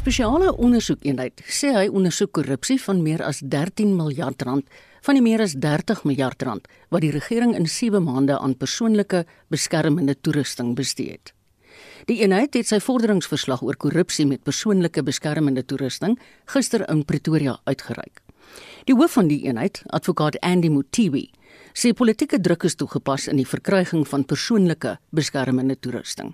spesiale ondersoekeenheid sê hy ondersoek korrupsie van meer as 13 miljard rand van die meer as 30 miljard rand wat die regering in 7 maande aan persoonlike beskermende toerusting bestee het. Die eenheid het sy vorderingsverslag oor korrupsie met persoonlike beskermende toerusting gister in Pretoria uitgereik. Die hoof van die eenheid, advokaat Andy Mutiwi, sê politieke druk is toegepas in die verkryging van persoonlike beskermende toerusting.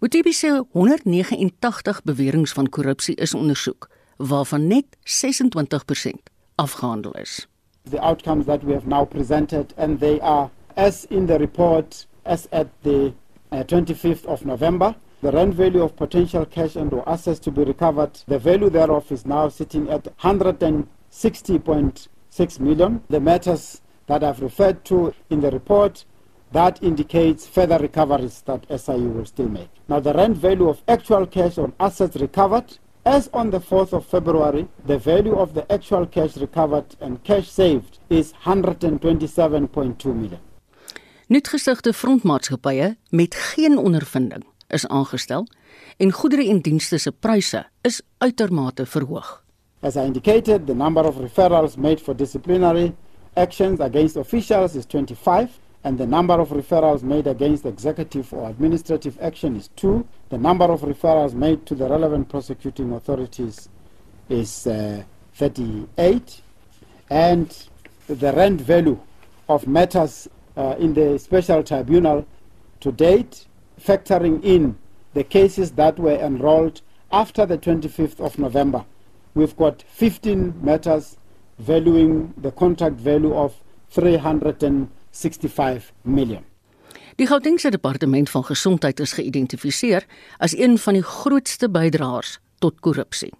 Mutiwi sê 189 beweringe van korrupsie is ondersoek, waarvan net 26% afgehandel is. The outcomes that we have now presented and they are as in the report as at the uh, 25th of November. The rent value of potential cash and or assets to be recovered, the value thereof is now sitting at 160.6 million. The matters that I've referred to in the report, that indicates further recoveries that SIU will still make. Now, the rent value of actual cash on assets recovered, as on the 4th of February, the value of the actual cash recovered and cash saved is 127.2 million. Nuutgesigte frontmaatskappye met geen ondervinding is aangestel en goedere en dienste se pryse is uitermate verhoog. As I indicated, the number of referrals made for disciplinary actions against officials is 25 and the number of referrals made against executive or administrative action is 2. The number of referrals made to the relevant prosecuting authorities is uh, 38 and the rent value of matters uh, in the special tribunal to date, factoring in the cases that were enrolled after the 25th of November. We've got 15 matters valuing the contract value of 365 million. Die Gautengse departement van gesondheid is geïdentifiseer as een van die grootste bydraers tot korrupsie.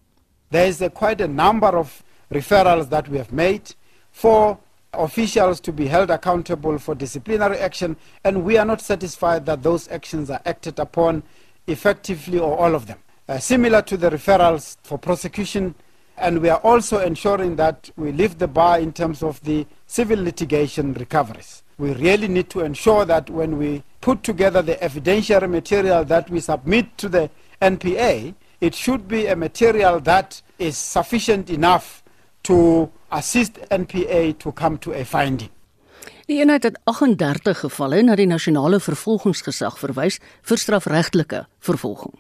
There is a quite a number of referrals that we have made for officials to be held accountable for disciplinary action, and we are not satisfied that those actions are acted upon effectively or all of them. Uh, similar to the referrals for prosecution, and we are also ensuring that we lift the bar in terms of the civil litigation recoveries. We really need to ensure that when we put together the evidentiary material that we submit to the NPA, it should be a material that is sufficient enough to assist NPA to come to a finding. Die eenheid het 38 gevalle na die nasionale vervolgingsgesag verwys vir strafregtelike vervolging.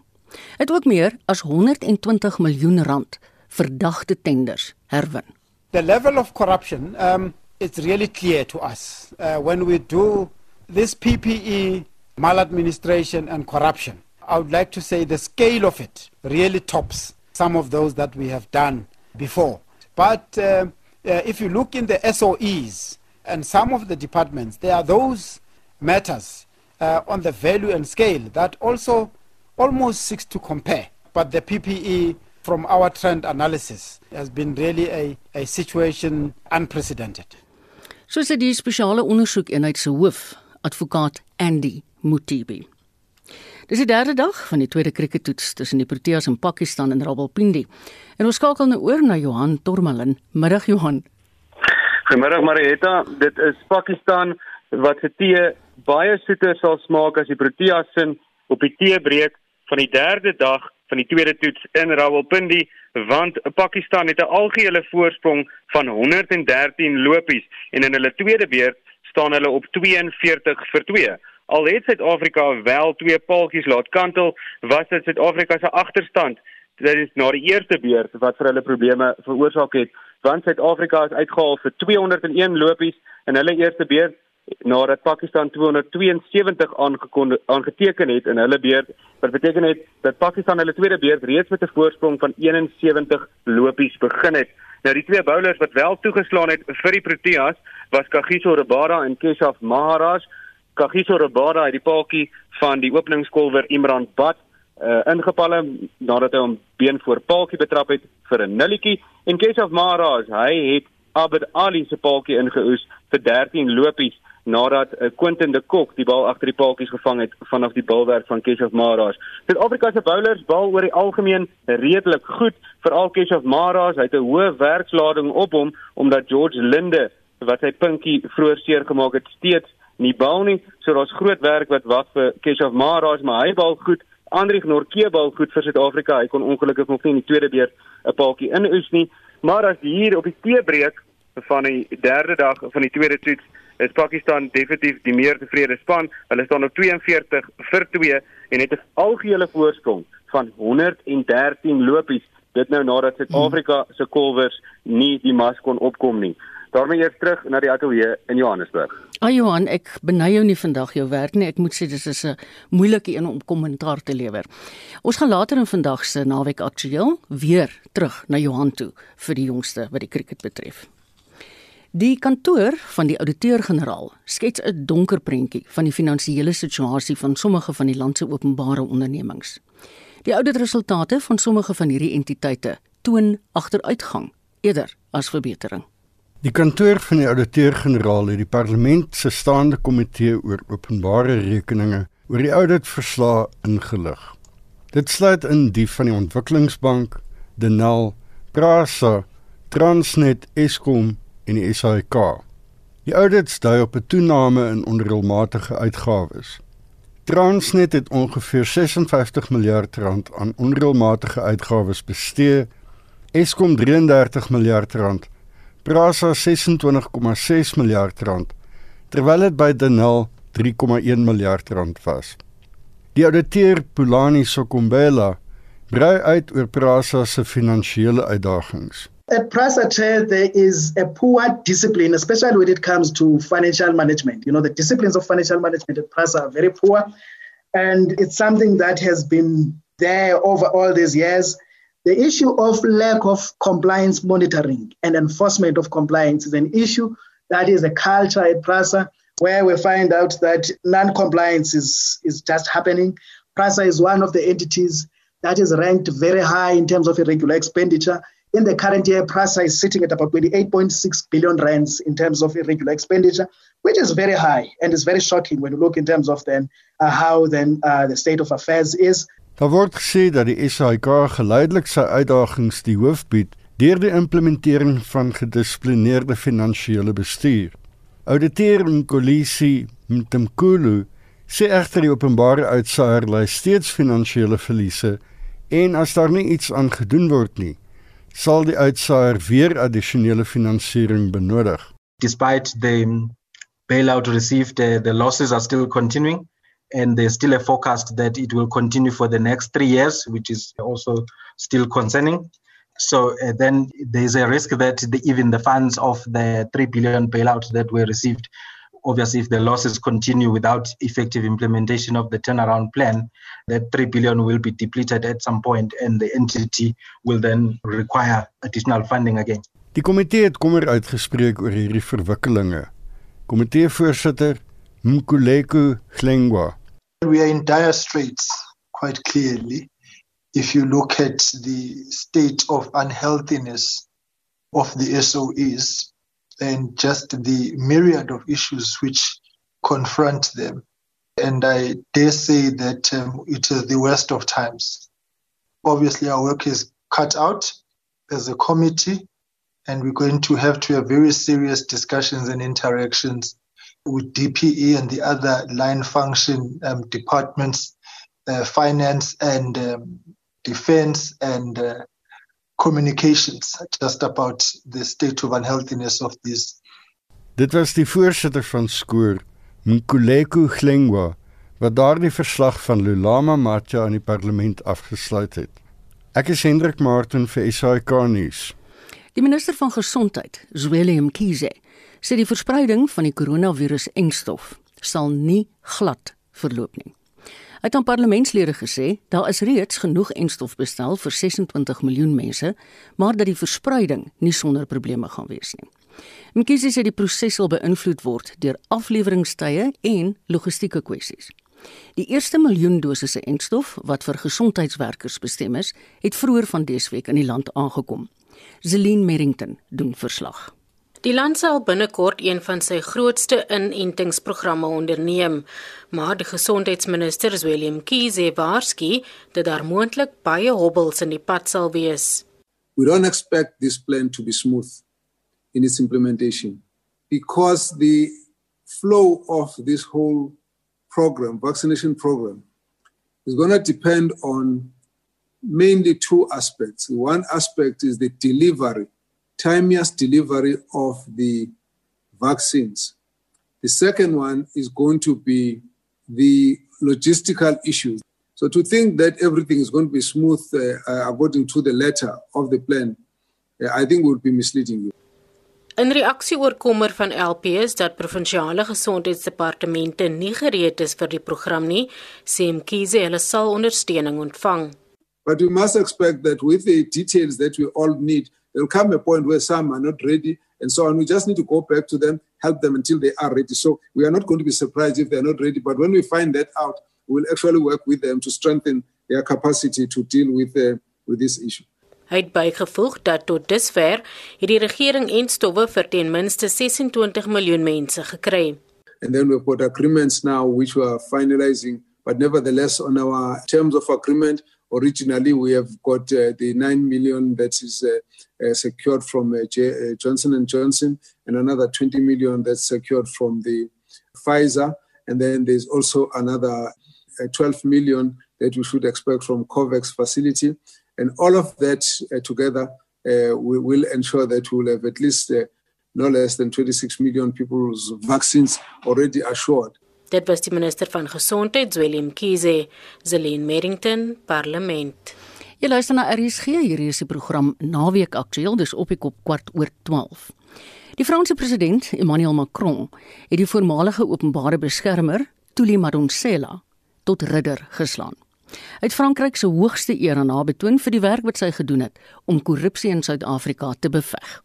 Het ook meer as 120 miljoen rand verdagte tenders herwin. The level of corruption um it's really clear to us uh, when we do this PPE maladministration and corruption. I would like to say the scale of it really tops some of those that we have done before. But uh, uh, if you look in the SOEs and some of the departments, there are those matters uh, on the value and scale that also almost seeks to compare. But the PPE, from our trend analysis, has been really a, a situation unprecedented. Soos dit die spesiale ondersoekeenheid se hoof, advokaat Andy Mutibi. Dis die derde dag van die tweede krieketoets tussen die Proteas en Pakistan in Rawalpindi. En ons skakel nou oor na Johan Tormalin. Middag Johan. Goeiemiddag Marietta. Dit is Pakistan wat se tee baie soeter sal smaak as die Proteas sin op die teebreek van die derde dag van die tweede toets in Rawalpindi want Pakistan het 'n algehele voorsprong van 113 lopies en in hulle tweede beurt staan hulle op 42 vir 2. Al het Suid-Afrika wel twee paaltjies laat kantel, was dit Suid-Afrika se agterstand. Dit is na die eerste beurt wat vir hulle probleme veroorsaak het, want Suid-Afrika is uitgehaal vir 201 lopies in hulle eerste beurt nadat Pakistan 272 aangeteken het in hulle beurt. Wat beteken het dat Pakistan hulle tweede beurt reeds met 'n voorsprong van 71 lopies begin het. Nou die twee bowlers wat wel toegeslaan het vir die Proteas was Kagiso Rabada en Keshav Maharaj. Kagiso Rabada het die paadjie van die openingskolwer Imran Bat uh, ingepalle nadat hy hom been voor paadjie betrap het vir 'n nulletjie en Keshav Maharaj hy het Abed Ali se paadjie ingeoes vir 13 lopies nadat uh, Quentin de Kok die bal agter die paadjies gevang het vanaf die bilwerk van Keshav Maharaj. Suid-Afrika se bowlers bal oor die algemeen redelik goed, veral Keshav Maharaj, hy het 'n hoë werkslading op hom omdat George Linde wat sy pinkie vroeër seer gemaak het steeds nie bal nie. So daar's groot werk wat wag vir Keshav Maharaj, maar hy bal goed Andrieg Norkebal goed vir Suid-Afrika. Hy kon ongelukkig nog nie in die tweede beurt 'n paaltjie inoes nie, maar as hier op die teebreek van die derde dag van die tweede toets is Pakistan definitief die meer tevrede span. Hulle staan op 42 vir 2 en het 'n algehele voorsprong van 113 lopies. Dit nou nadat Suid-Afrika se kolwers nie die mas kon opkom nie. daarmee eers terug na die ateljee in Johannesburg. Ah Johan, ek beny jou nie vandag jou werk nie. Ek moet sê dis is 'n moeilike een om kommentaar te lewer. Ons gaan later in vandag se naweek aktueel weer terug na Johan toe vir die jongste wat die cricket betref. Die kantoor van die ouditeur-generaal skets 'n donker prentjie van die finansiële situasie van sommige van die land se openbare ondernemings. Die auditresultate van sommige van hierdie entiteite toon agteruitgang eerder as verbetering. Die kantoor van die ouditeur-generaal het die parlement se staande komitee oor openbare rekeninge oor die auditverslae ingelig. Dit sluit in die van die Ontwikkelingsbank, Denel, Prasa, Transnet, Eskom en die SAIK. Die audits dui op 'n toename in onreëlmatige uitgawes. Transnet het ongeveer 56 miljard rand aan onreëlmatige uitgawes bestee. Eskom 33 miljard rand. Prasa 26,6 miljard rand terwyl dit by Denel 3,1 miljard rand was. Die ouditeur Pulani Sokombela brei uit oor Prasa se finansiële uitdagings. At Prasa there is a poor discipline, especially when it comes to financial management. You know, the disciplines of financial management at Prasa are very poor. And it's something that has been there over all these years. The issue of lack of compliance monitoring and enforcement of compliance is an issue that is a culture at Prasa where we find out that non-compliance is, is just happening. Prasa is one of the entities that is ranked very high in terms of irregular expenditure in the current year, PRASA is sitting at about 28.6 billion rands in terms of irregular expenditure, which is very high and is very shocking when you look in terms of then uh, how then uh, the state of affairs is. Daar word gesê dat die SAIK geleidelik sy uitdagings die hoof bied deur die implementering van gedissiplineerde finansiële bestuur. Ouditeur Nkolisi Mtemkulu sê egter die openbare uitsaaier lê steeds finansiële verliese en as daar nie iets aan gedoen word nie, sal die uitsaaier weer addisionele finansiering benodig. Despite the bailout received, uh, the losses are still continuing and there's still a forecast that it will continue for the next 3 years which is also still concerning. So uh, then there's a risk that the, even the funds of the 3 billion bailout that were received obviously if the losses continue without effective implementation of the turnaround plan that 3 billion will be depleted at some point and the entity will then require additional funding again. Die komitee het kommer uitgespreek oor hierdie verwikkelinge. Komitee voorsitter Mkuleko Glengwa We are in dire straits quite clearly if you look at the state of unhealthiness of the SOEs and just the myriad of issues which confront them. And I dare say that um, it is the worst of times. Obviously, our work is cut out as a committee, and we're going to have to have very serious discussions and interactions with DPE and the other line function um, departments, uh, finance and um, defense and uh, communications just about the state of unhealthiness of this. Dit was die voorsitter van Skoor, Nkuleko Glengwa, wat daardie verslag van Lulama Matja aan die parlement afgesluit het. Ek is Hendrik Martin vir SAK nuus. Die minister van gesondheid, Zweli Mkhize, sê die verspreiding van die koronavirus-engstof sal nie glad verloop nie. Hy het aan parlementslede gesê daar is reeds genoeg enstof bestel vir 26 miljoen mense, maar dat die verspreiding nie sonder probleme gaan wees nie. Mkhize sê die proses sal beïnvloed word deur afleweringstye en logistieke kwessies. Die eerste miljoen dosisse enstof wat vir gesondheidswerkers bestem is, het vroeër van dese week in die land aangekom. Zelin Merrington doen verslag. Die land sal binnekort een van sy grootste inentingsprogramme onderneem, maar die gesondheidsminister Willem Kiese waarsku dat daar moontlik baie hobbels in die pad sal wees. We don't expect this plan to be smooth in its implementation because the flow of this whole program, vaccination program, is going to depend on mainly two aspects. One aspect is the delivery, timeous delivery of the vaccines. The second one is going to be the logistical issues. So to think that everything is going to be smooth uh, uh, according to the letter of the plan, uh, I think would be misleading you. In reaksie oor kommer van LP is dat provinsiale gesondheidsdepartemente nie gereed is vir die program nie, sê Mkhize hulle sal ondersteuning ontvang. But we must expect that with the details that we all need, there'll come a point where some are not ready and so on. We just need to go back to them, help them until they are ready. So we are not going to be surprised if they're not ready. But when we find that out, we'll actually work with them to strengthen their capacity to deal with, uh, with this issue. Hy het bygevoeg dat tot dusver het die regering en stowwe vir ten minste 26 miljoen mense gekry. And then we've got agreements now which we are finalizing, but nevertheless on our terms of agreement, originally we have got uh, the 9 million that is uh, uh, secured from uh, J- uh, Johnson and Johnson and another 20 million that's secured from the Pfizer and then there's also another uh, 12 million that we should expect from COVAX facility And all of that uh, together uh, we will ensure that we will have at least uh, no less than 26 million people's vaccines already assured. Dit was die minister van gesondheid, Willem Kiese, Zelin Merrington, Parlement. Jy luister na RSG, hierdie is die program Naweek Aktueel, dis op die kop kwart oor 12. Die Franse president, Emmanuel Macron, het die voormalige openbare beskermer, Thuli Madonsela, tot ridder geslaan. Hy het Frankryk se hoogste eer aan haar betoon vir die werk wat sy gedoen het om korrupsie in Suid-Afrika te beveg.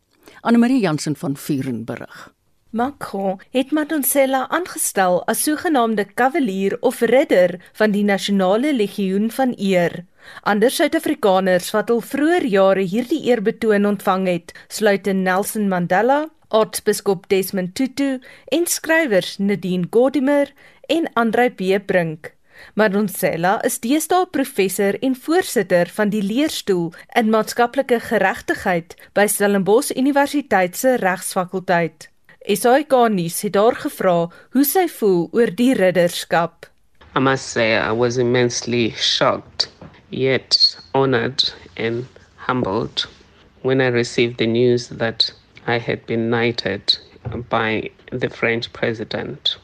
Anne-Marie Jansen van Vuren berig. Macron het Madonsela aangestel as sogenaamde kavalier of ridder van die nasionale legioen van eer. Ander Suid-Afrikaners wat al vroeër jare hierdie eerbetoon ontvang het, sluit in Nelson Mandela, Aartsbiskop Desmond Tutu en skrywers Nadine Gordimer en Andre B. Brink. Madonsela is deesdae professor en voorsitter van die leerstoel in maatskaplike geregtigheid by Stellenbosch Universiteit se regsfakulteit. SAK nuus het daar gevra hoe sy voel oor die ridderskap. I must say I was immensely shocked yet honored and humbled when I received the news that I had been knighted by the French president.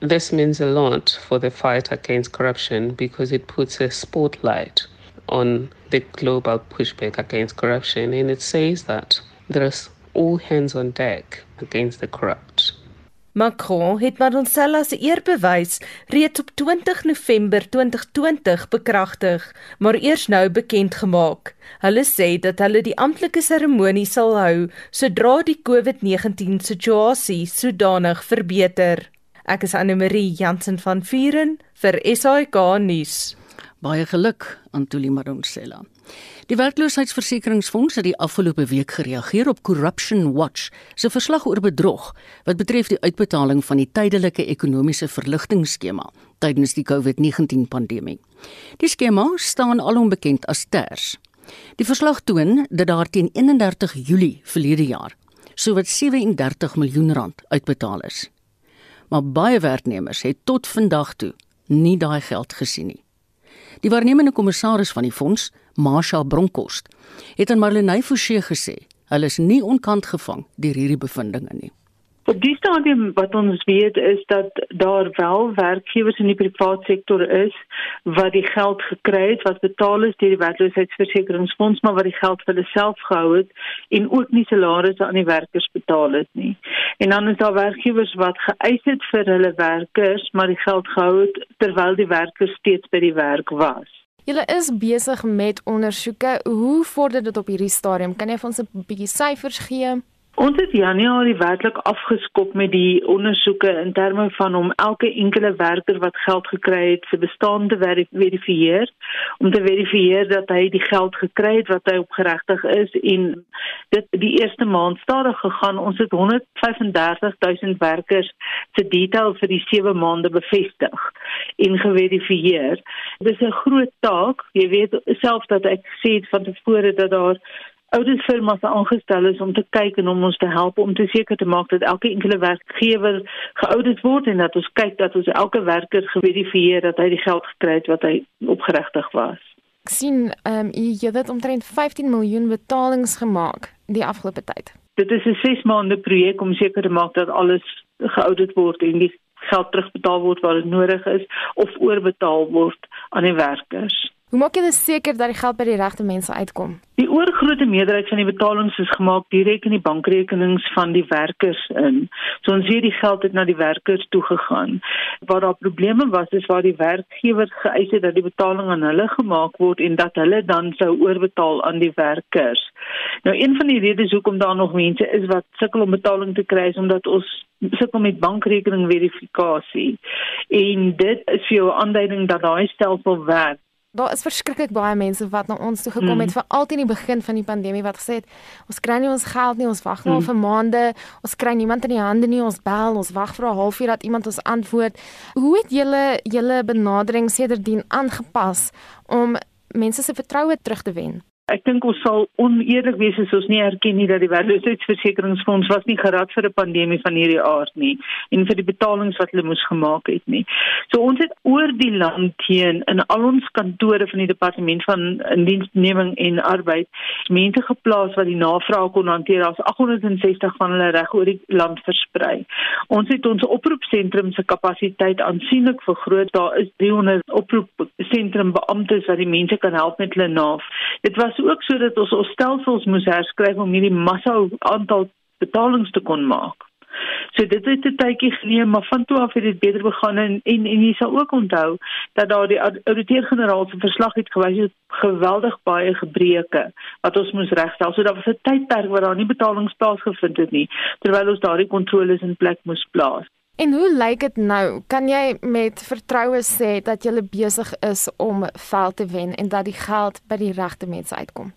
This means a lot for the fight against corruption because it puts a spotlight on the global pushback against corruption and it says that there's all hands on deck against the corrupt. Macron het Madonsela se eerbewys reeds op 20 November 2020 bekragtig, maar eers nou bekend gemaak. Hulle sê dat hulle die amptelike seremonie sal hou sodra die COVID-19 situasie sodanig verbeter. Ek is Anne Marie Jansen van Vuren vir SAK nuus. Baie geluk aan Tuli Madonsela. Die werkloosheidsversekeringsfonds het die afgelope week gereageer op Corruption Watch se verslag oor bedrog wat betref die uitbetaling van die tydelike ekonomiese verligtingskema tydens die COVID-19 pandemie. Die skema staan alom bekend as TERS. Die verslag toon dat daar teen 31 Julie verlede jaar sowat 37 miljoen rand uitbetaal is maar baie werknemers het tot vandag toe nie daai geld gesien nie. Die waarnemende kommissaris van die fonds, Marsha Bronkhorst, het aan Marlenae Forsie gesê, hulle is nie onkant gevang deur hierdie bevindinge nie. Op die stadium wat ons weet is dat daar wel werkgewers in die private sektor is wat die geld gekry het wat betaal is deur die werkloosheidsversekeringsfonds maar wat die geld vir hulle self gehou het en ook nie salarisse aan die werkers betaal het nie. En dan is daar werkgewers wat geëis het vir hulle werkers maar die geld gehou het terwyl die werkers steeds by die werk was. Julle is besig met ondersoeke. Hoe vorder dit op hierdie stadium? Kan jy vir ons 'n bietjie syfers gee? Ons het Januarie werklik afgeskop met die ondersoeke in terme van om elke enkele werker wat geld gekry het se bestaande verifieer om te verifieer dat hy die geld gekry het wat hy opgeregtig is en dit die eerste maand stadig gegaan ons het 135000 werkers se detail vir die 7 maande bevestig en geverifieer. Dit is 'n groot taak. Jy weet self dat ek sê van tevore dat daar ouditfirmas aangestel is om te kyk en om ons te help om te seker te maak dat elke enkele werkgewer geaudit word en dat ons kyk dat ons elke werker geverifieer dat hy die geld gekry het wat hy opgeregtig was. Ek sien ehm um, jy het omtrent 15 miljoen betalings gemaak die afgelope tyd. Dit is 'n 6 maande projek om seker te maak dat alles geaudit word en die geld terugbetaal word waar dit nodig is of oorbetaal word aan die werkers. Hoe maak jy seker dat die geld by die regte mense uitkom? Die oorgrootste meerderheid van die betalings is gemaak direk in die bankrekenings van die werkers in. So ons sien die geld het na die werkers toe gegaan. Waar daar probleme was is waar die werkgewer geëis het dat die betaling aan hulle gemaak word en dat hulle dan sou oorbetaal aan die werkers. Nou een van die redes hoekom daar nog mense is wat sukkel om betaling te kry is omdat ons sukkel met bankrekening verifikasie. En dit is vir jou 'n aanduiding dat daai stelsel werk daar is verskriklik baie mense wat na ons toe gekom het mm. vir altyd in die begin van die pandemie wat gesê het ons kry nie ons geld nie, ons wag nou mm. vir maande, ons kry niemand in die hande nie, ons bel, ons wag vir 'n halfuur dat iemand ons antwoord. Hoe het julle julle benadering sedertdien aangepas om mense se vertroue terug te wen? Ek dink ons sal oneerlik wees as ons nie erken nie dat die werkloosheidsversekeringsfonds was nie gerad vir 'n pandemie van hierdie aard nie en vir die betalings wat hulle moes gemaak het nie. So ons het oor die land heen in al ons kantore van die departement van indiensneming en arbeid mense geplaas wat die navraag kon hanteer. Daar's 860 van hulle reg oor die land versprei. Ons het ons oproepsentrum se kapasiteit aansienlik vergroot. Daar is 300 oproepsentrum beamptes wat die mense kan help met hulle nav. Dit was was ook sodat ons ons stelsels moes herskryf om hierdie massa aantal betalings te kon maak. So dit het 'n tydjie geneem, maar van toe af het dit beter begin en en, en jy sal ook onthou dat daar die ouditeur-generaal se verslag het gewys het geweldig baie gebreke wat ons moes regstel. So daar was 'n tydperk waar daar nie betalings plaasgevind het nie terwyl ons daardie kontroles in plek moes plaas. En hoe lyk dit nou? Kan jy met vertroue sê dat jy besig is om veld te wen en dat die geld by die regte mense uitkom?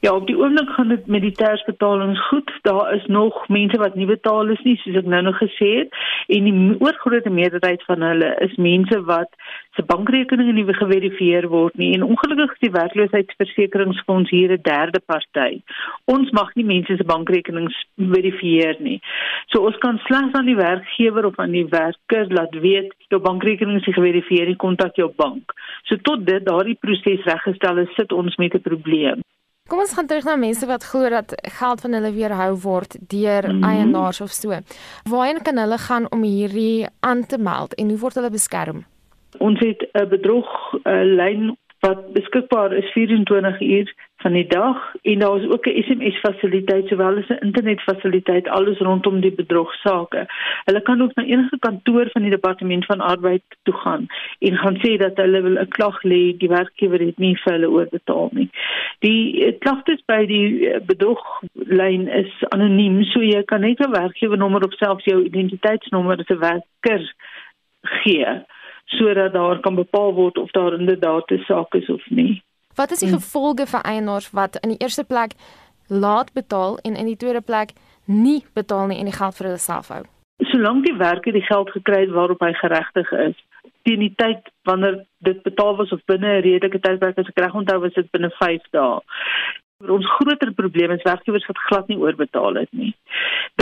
Ja, op die oomblik gaan dit met die tersbetalings goed. Daar is nog mense wat nie betaal is nie, soos ek nou nog gesê het, en die oorgrootste meerderheid van hulle is mense wat se bankrekeninge nie geverifieer word nie. En ongelukkig is die werkloosheidsversekeringsfonds hier 'n derde party. Ons mag nie mense se bankrekenings verifieer nie. So ons kan slegs aan die werkgewer of aan die werker laat weet jou bankrekening is geverifieer, kontak jou bank. So tot dit daardie proses reggestel is, sit ons met 'n probleem. Kom ons gaan terug na mense wat glo dat geld van hulle weerhou word deur mm -hmm. eienaars of so. Waarheen kan hulle gaan om hierdie aan te meld en hoe word hulle beskerm? Ons het 'n bedrog 'n lyn wat beskikbaar is 24 uur van die dag en daar is ook 'n SMS fasiliteit sowel as 'n internet fasiliteit alles rondom die bedrogsaake. Hulle kan ook na enige kantoor van die departement van arbeid toe gaan en gaan sê dat hulle wil 'n klag lê die werkgewer het nie vir hulle oorbetaal nie. Die eh, klagtes by die eh, bedroglyn is anoniem, so jy kan net 'n werkgewernommer of selfs jou identiteitsnommer as 'n werker gee sodat daar kan bepaal word of daar inderdaad 'n saak is of nie. Wat is die hmm. gevolge vir eienaars wat in die eerste plek laat betaal en in die tweede plek nie betaal nie en die geld vir hulle self hou? Solank die werker die geld gekry het waarop hy geregtig is, teen die tyd wanneer dit betaal was of binne 'n redelike tydperk as ek reg onthou was dit binne 5 dae. Ons groter probleem is werkgewers wat glad nie oorbetaal het nie.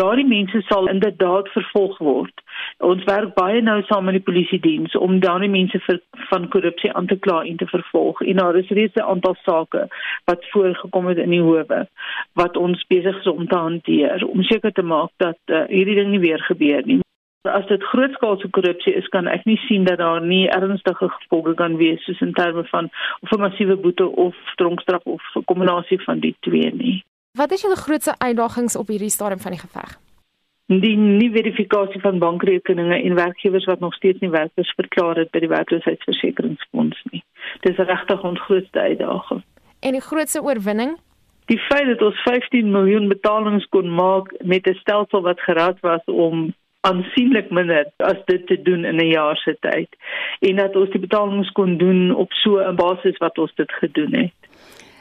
Daardie mense sal inderdaad vervolg word. Ons werk baie nou saam met die polisie diens om daardie mense vir van korrupsie aan te kla en te vervolg. En daar is reeds 'n aantal sake wat voorgekom het in die howe wat ons besig is om te hanteer om seker te maak dat uh, hierdie ding nie weer gebeur nie as dit grootskaalse korrupsie is, kan ek nie sien dat daar nie ernstige gevolge kan wees soos in terme van of 'n massiewe boete of tronkstraf of 'n kombinasie van die twee nie. Wat is julle grootste uitdagings op hierdie stadium van die geveg? Die nie verifikasie van bankrekeninge en werkgewers wat nog steeds nie werkers verklaar het by die werkloosheidsversekeringsfonds nie. Dis regtig ons grootste uitdaging. En die grootste oorwinning Die feit dat ons 15 miljoen betalings kon maak met 'n stelsel wat geraad was om aansienlik minder as dit te doen in 'n jaar se tyd en dat ons die betalings kon doen op so 'n basis wat ons dit gedoen het.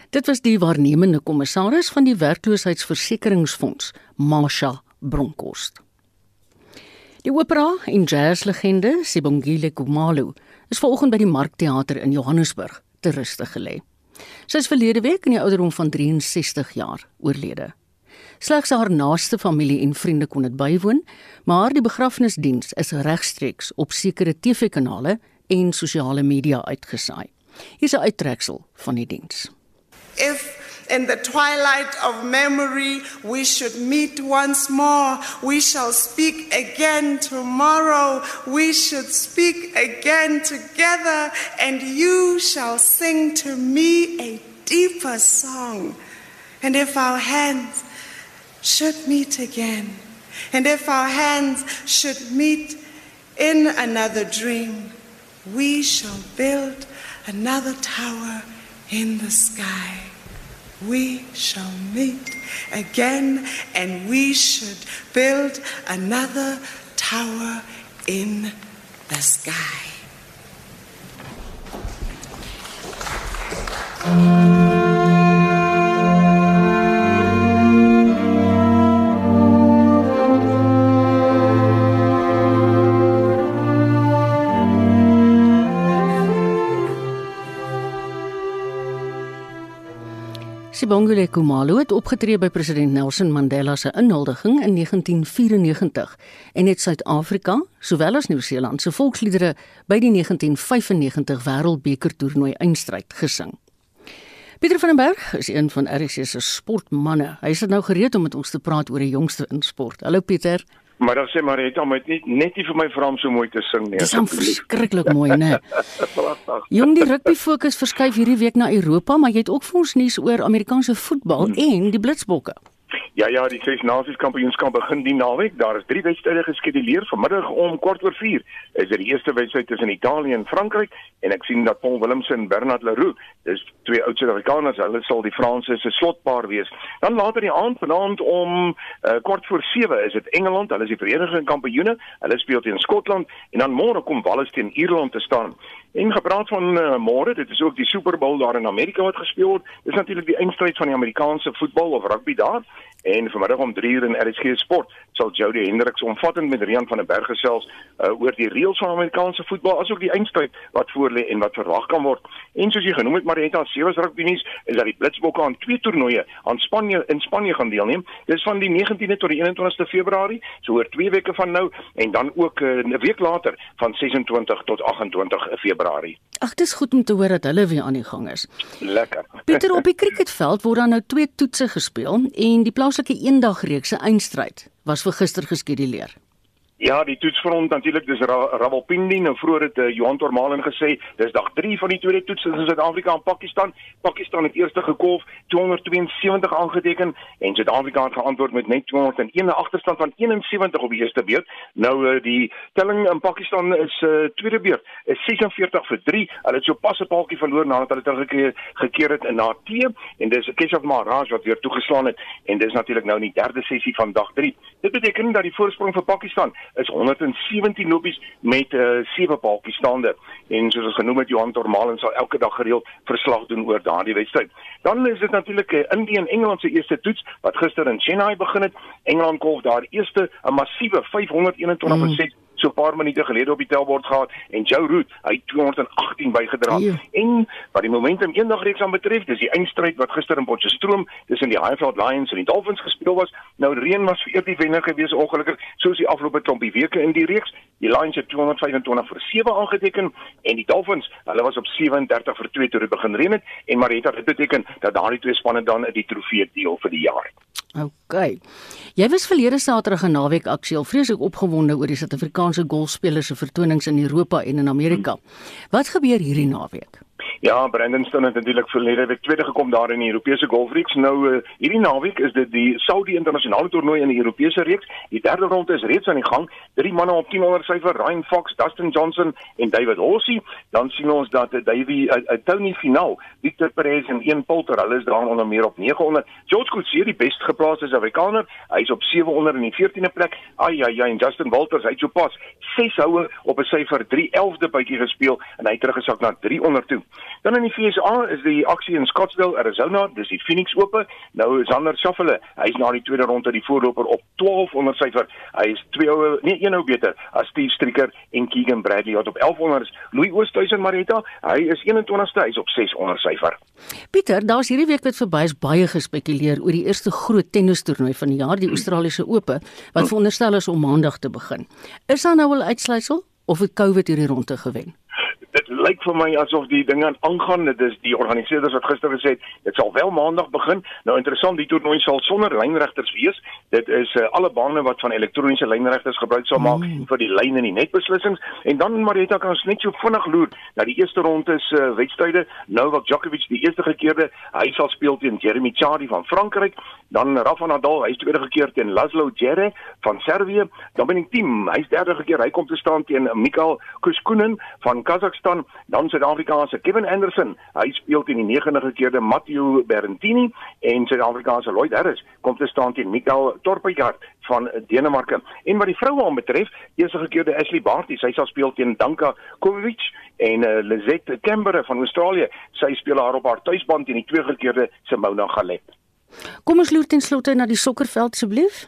Dit was die waarnemende kommissaris van die werkloosheidsversekeringsfonds, Masha Bronkost. Die opera en jazzlegende Sibongile Khumalo is vanoggend by die Markteater in Johannesburg te ruste gelê. Sy is verlede week in die ouderdom van 63 jaar oorlede. Slegs haar naaste familie en vriende kon dit bywoon, maar die begrafnisdiens is regstreeks op sekere TV-kanale en sosiale media uitgesaai. Hier's 'n uittreksel van die diens. If in the twilight of memory we should meet once more, we shall speak again tomorrow. We should speak again together, and you shall sing to me a deeper song. And if our hands should meet again, and if our hands should meet in another dream, we shall build another tower in the sky. We shall meet again, and we should build another tower in the sky. Sibongile Khumalo het opgetree by president Nelson Mandela se inhuldiging in 1994 en het Suid-Afrika, sowel as Nieu-Seeland se volksliedere by die 1995 Wêreldbeker toernooi eindstryd gesing. Pieter van den Berg is een van RC se sportmanne. Hy is nou gereed om met ons te praat oor die jongste in sport. Hallo Pieter. Maar dan sê Marita met net net nie vir my vra om so mooi te sing nie. Dis dan verskriklik mooi, né? Jong, die rugby fokus verskuif hierdie week na Europa, maar jy het ook vir ons nuus oor Amerikaanse voetbal hmm. en die Blitsbokke. Ja ja, die Ses Nasions Kampioenskap begin die naweek. Daar is 3 wedstryde geskeduleer. Vanmiddag om kwart oor 4 is dit die eerste wedstryd tussen Italië en Frankryk en ek sien dat Paul Willemse en Bernard Leroux, dis twee oud Suid-Afrikaners, hulle sal die Franse se slotpaar wees. Dan later die aand vanaand om uh, kwart voor 7 is dit Engeland, hulle is die Verenigde Kampioene. Hulle speel teen Skotland en dan môre kom Wales teen Ierland te staan. En gepraat van uh, môre, dit is ook die Super Bowl daar in Amerika wat gespeel word. Dis natuurlik die eindstryd van die Amerikaanse voetbal of rugby daar. En vanmiddag om 3 uur in RSG Sport sal Jody Hendricks omvattend met Rian van der Berg gesels uh, oor die reëls van Amerikaanse voetbal asook die eindstryd wat voorlê en wat verwag kan word. En soos jy genoem het Marietta Sewas rugby nuus is dat die Blitsbokke aan twee toernooie aan Spanje in Spanje gaan deelneem. Dis van die 19de tot die 21ste Februarie, so oor 2 weke van nou en dan ook uh, 'n week later van 26 tot 28 Februarie. Ag, dis goed om te hoor dat hulle weer aan die gang is. Lekker. Pieter op die cricketveld word dan nou twee toetse gespeel en die plaaslike eendagreeks se eindstryd was vir gister geskeduleer. Ja, die toetsfront natuurlik dis Ra Rawalpindi nou vroeër het uh, Johan Tormalen gesê dis dag 3 van die tweede toets in Suid-Afrika en Pakistan. Pakistan het eerste gekolf 272 aangeteken en Suid-Afrika het geantwoord met net 201 'n agterstand van 71 op die eerste beurt. Nou uh, die telling in Pakistan is uh, tweede beurt is 46 vir 3. Hulle het so pas 'n paaltjie verloor nadat hulle teruggekeer gekeer het in na T en dis Keshav Maharaj wat weer toegeslaan het en dis natuurlik nou in die derde sessie van dag 3. Dit beteken dat die voorsprong vir Pakistan is 117 lopies met uh, sewe paaltjies staande en soos ons genoem het Johan Tormalen sal elke dag gereeld verslag doen oor daardie wedstryd. Dan is dit natuurlik uh, Indië en Engeland se eerste toets wat gister in Chennai begin het. Engeland kolf daar eerste 'n massiewe 521 mm so 'n paar minute gelede op die tellbord gehad en Joe Root, hy 218 bygedra. Yeah. En wat die momentum eendag reeks aan betref, dis die eindstryd wat gister in Potchefstroom tussen die Highfield Lions en die Dolphins gespeel was. Nou reën was vir die wenner gewees ongelukkig, soos die afgelope klompie weke in die reeks. Die Lions het 225 vir 7 aangeteken en die Dolphins, hulle was op 37 vir 2 toe dit begin reën het en Marita dit beteken dat daardie twee spanne dan die trofee deel vir die jaar. OK. Jy was verlede Saterdag 'n naweek aksie, vreeslik opgewonde oor die Suid-Afrikaanse golfspelers se vertonings in Europa en in Amerika. Wat gebeur hierdie naweek? Ja, Brandon Stone het natuurlik verlede week tweede gekom daar in die Europese Golfreeks. Nou uh, hierdie naweek is dit die Saudi internasionale toernooi in die Europese reeks. Die derde ronde is reeds aan die gang. Drie manne op 10 onder syfer, Ryan Fox, Dustin Johnson en David Horsey. Dan sien ons dat uh, Davy uh, uh, Tony finaal, Victor Perez en Ian Poulter, hulle is daar onder meer op 900. George Coetzee, die best geplaaste Suid-Afrikaner, hy's op 700 in die 14de plek. Ai ai ai, en Justin Walters, hy't so pas 6 houe op 'n syfer 311de bytjie gespeel en hy het teruggesak na 300 toe. Dan in die FSA is die aksie in Scottsdale, Arizona, dis die Phoenix Ope. Nou Xander Schauffele, hy's na die tweede ronde die voorloper op 1200 syfer. Hy is twee ou nee, een ou beter as Steve Stricker en Keegan Bradley wat op 1100 is. Louis Oosthuizen Marita, hy is 21ste, hy's op 600 syfer. Pieter, daar's hierdie week wat verby is baie gespekuleer oor die eerste groot tennistoernooi van die jaar, die Australiese Ope, wat veronderstel is om maandag te begin. Is daar nou al uitsluitsel of het COVID hierdie ronde gewen? dit lyk vir my asof die dinge aangaan. Dit is die organiseerders wat gister gesê het dit sal wel maandag begin. Nou interessant, die toernooi sal sonder lynregters wees. Dit is uh, alle bane wat van elektroniese lynregters gebruik sal maak mm. vir die lyn en die netbeslissings. En dan Marita kan ons net so vinnig loer na die eerste ronde se uh, wedstryde. Novak Djokovic die eerste gekeerde, hy sal speel teen Jeremy Chardy van Frankryk, dan Rafa Nadal, hy's tweede gekeer teen Laszlo Djere van Servië. Dan ben ek team, hy's derde gekeer, hy kom te staan teen Mikhail Kuskounen van Kazakhstan dan Suid-Afrika se Kevin Anderson. Hy speel teen die 9de gekeerde Matteo Berrettini en Suid-Afrika se Lloyd Harris kom te staan teen Mikael Torpegaard van Denemarke. En wat die vroue aanbetref, eerste gekeerde Ashley Barty, sy sal speel teen Danka Kovic en uh, Lizette Kember van Australië. Sy speel haar op haar tuisbaan teen die twee gekeerde Simona Halep. Kom ons loer ten slotte na die sokkerveld asseblief.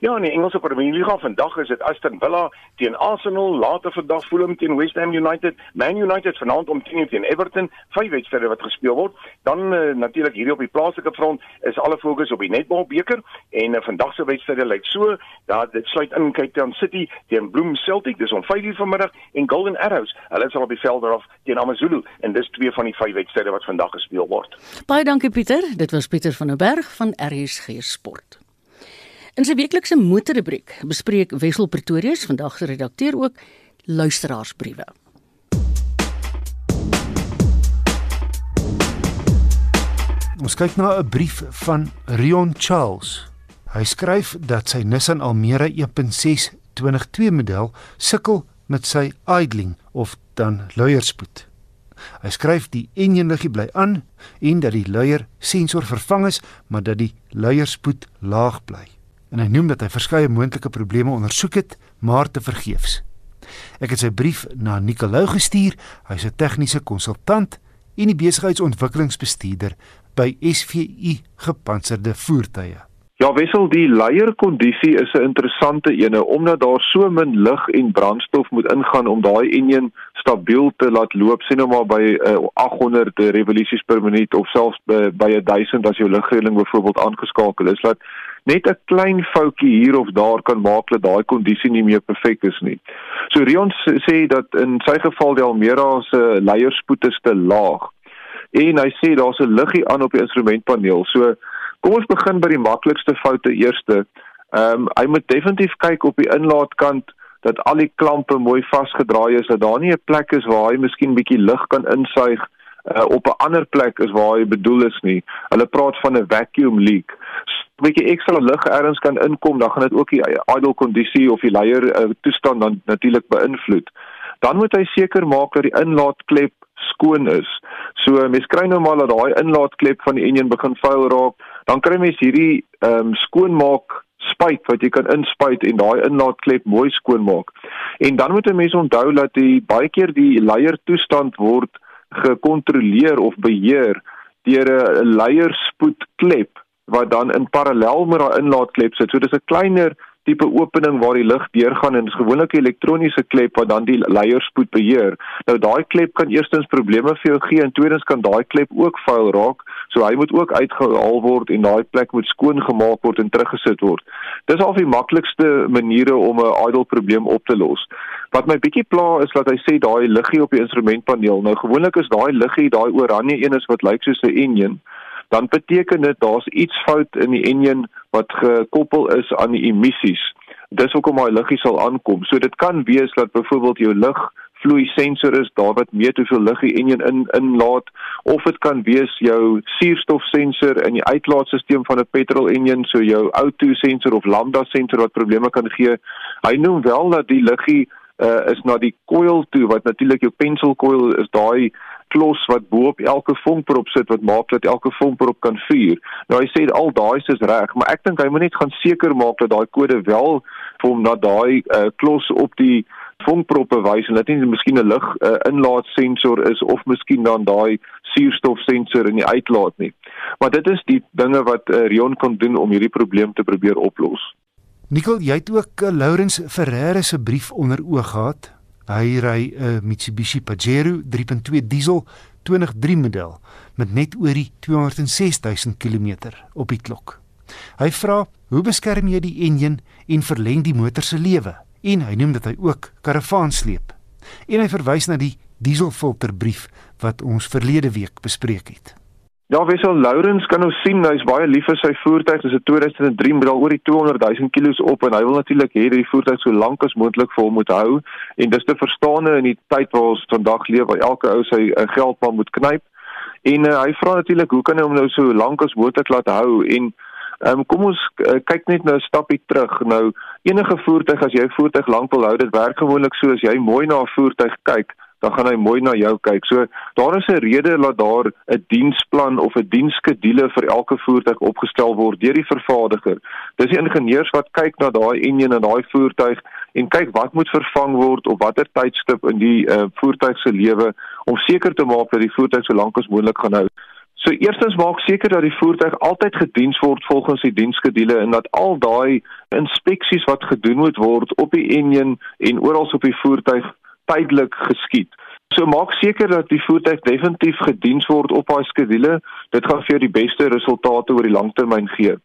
Ja, in die Engelse Premier League vandag is dit Aston Villa teen Arsenal, later vandag Fulham teen West Ham United, Man United vanaand om 10:00 teen Everton, vyf wedstryde wat gespeel word. Dan uh, natuurlik hierdie op die plaaslike front is alle fokus op die Netball beker. En uh, vandag se wedstryde lyk so dat dit sluit in Town City teen Bloem Celtic, dis om 5:00 vanmiddag. En Golden Arrows, hulle sal op die veld daarof teen AmaZulu. En dis twee van die vyf wedstryde wat vandag gespeel word. Baie dankie Pieter, dit was Pieter van der Berg van RSG Sport. In sy weeklikse motorrubriek bespreek Wessel Pretorius vandag se redakteur ook luisteraarsbriewe. Ons kyk na 'n brief van Rion Charles. Hy skryf dat sy Nissan Almera 1.6 2022 model sukkel met sy idling of dan luierspoed. Hy skryf die enjinliggie bly aan en dat die luier sensor vervang is, maar dat die luierspoed laag bly en hy noem dat hy verskeie moontlike probleme ondersoek het, maar te vergeefs. Ek het sy brief na Nicolou gestuur, hy's 'n tegniese konsultant en die besigheidsontwikkelingsbestuurder by SVU Gepantserde Voertuie. Ja, wissel die leierkondisie is 'n interessante ene omdat daar so min lug en brandstof moet ingaan om daai enjin stabiel te laat loop, sien nou maar by uh, 800 revolusies per minuut of selfs by, by 1000 as jou lugreëling byvoorbeeld aangeskakel is, laat net 'n klein foutjie hier of daar kan maak dat daai kondisie nie meer perfek is nie. So Rion sê dat in sy geval die Almera se leierspoed is te laag. En hy sê daar's 'n liggie aan op die instrumentpaneel. So kom ons begin by die maklikste foute eerste. Ehm um, hy moet definitief kyk op die inlaatkant dat al die klampe mooi vasgedraai is dat daar nie 'n plek is waar hy miskien bietjie lug kan insuig uh, op 'n ander plek is waar hy bedoel is nie. Hulle praat van 'n vacuum leak. Bietjie ekstra lug ergens kan inkom, dan gaan dit ook die idle kondisie of die leier uh, toestand dan natuurlik beïnvloed. Dan moet hy seker maak dat die inlaatklep skoon is. So mens kry nou maar dat daai inlaatklep van die enjin begin vuil raak, dan kry mens hierdie ehm um, skoonmaak spuit wat jy kan inspuit en daai inlaatklep mooi skoonmaak. En dan moet 'n mens onthou dat die baie keer die leier toestand word gekontroleer of beheer deur 'n leierspoedklep wat dan in parallel met daai inlaatklep sit. So dis 'n kleiner tipe opening waar die lug deurgaan en dis gewoonlik 'n elektroniese klep wat dan die leierspoed beheer. Nou daai klep kan eerstens probleme vir jou gee en tweedens kan daai klep ook vuil raak. So hy moet ook uitgehaal word en daai plek moet skoon gemaak word en teruggesit word. Dis al die maklikste maniere om 'n idle probleem op te los. Wat my bietjie pla is dat hy sê daai liggie op die instrumentpaneel. Nou gewoonlik is daai liggie, daai oranje een is wat lyk soos 'n enjin dan beteken dit daar's iets fout in die enjin wat gekoppel is aan die emissies. Dis hoekom daai luggie sal aankom. So dit kan wees dat byvoorbeeld jou lug vloei sensor is daar wat meet hoeveel lug die enjin in inlaat of dit kan wees jou suurstofsensor in die uitlaatstelsel van 'n petrol enjin so jou O2 sensor of lambda sensor wat probleme kan gee. Hy noem wel dat die luggie uh, is na die coil toe wat natuurlik jou pencil coil is daai klos wat bo op elke vonkprop sit wat maak dat elke vonkprop kan vuur. Nou hy sê al daai is reg, maar ek dink hy moet net gaan seker maak dat daai kode wel vir hom na daai uh, klos op die vonkproppe wys en dit nie miskien 'n lug uh, inlaatsensor is of miskien dan daai suurstofsensor in die uitlaat nie. Maar dit is die dinge wat uh, Rion kon doen om hierdie probleem te probeer oplos. Nikkel, jy het ook uh, Lawrence Ferreira se brief onder oog gehad. Hy ry 'n uh, Mitsubishi Pajero 3.2 diesel 2003 model met net oor die 206 000 km op die klok. Hy vra, "Hoe beskerm jy die enjin en verleng die motor se lewe?" En hy noem dat hy ook karavaan sleep. En hy verwys na die dieselfilterbrief wat ons verlede week bespreek het. Ja, Wessel Lourens kan nou sien hy's baie lief vir sy voertuig. Dit is 'n 2003 model oor die 200 000 km op en hy wil natuurlik hê dat die voertuig so lank as moontlik vir hom moet hou en dis te verstaane in die tyd waar ons vandag leef waar elke ou sy uh, geld maar moet knyp. En uh, hy vra natuurlik hoe kan hy hom nou so lank as moontlik laat hou en um, kom ons uh, kyk net nou 'n stapie terug. Nou enige voertuig as jy 'n voertuig lank wil hou, dit werk gewoonlik so as jy mooi na 'n voertuig kyk dan gaan hy mooi na jou kyk. So daar is 'n rede dat daar 'n diensplan of 'n dienskedule vir elke voertuig opgestel word deur die vervaardiger. Dis die ingenieurs wat kyk na daai enjin en daai voertuig en kyk wat moet vervang word op watter tydstip in die uh, voertuig se lewe om seker te maak dat die voertuig so lank as moontlik gaan hou. So eerstens maak seker dat die voertuig altyd gediens word volgens die dienskedule en dat al daai inspeksies wat gedoen moet word op die enjin en oral op die voertuig tydelik geskied. So maak seker dat die voertuig definitief gediens word op haar skedule. Dit gaan vir jou die beste resultate oor die langtermyn gee.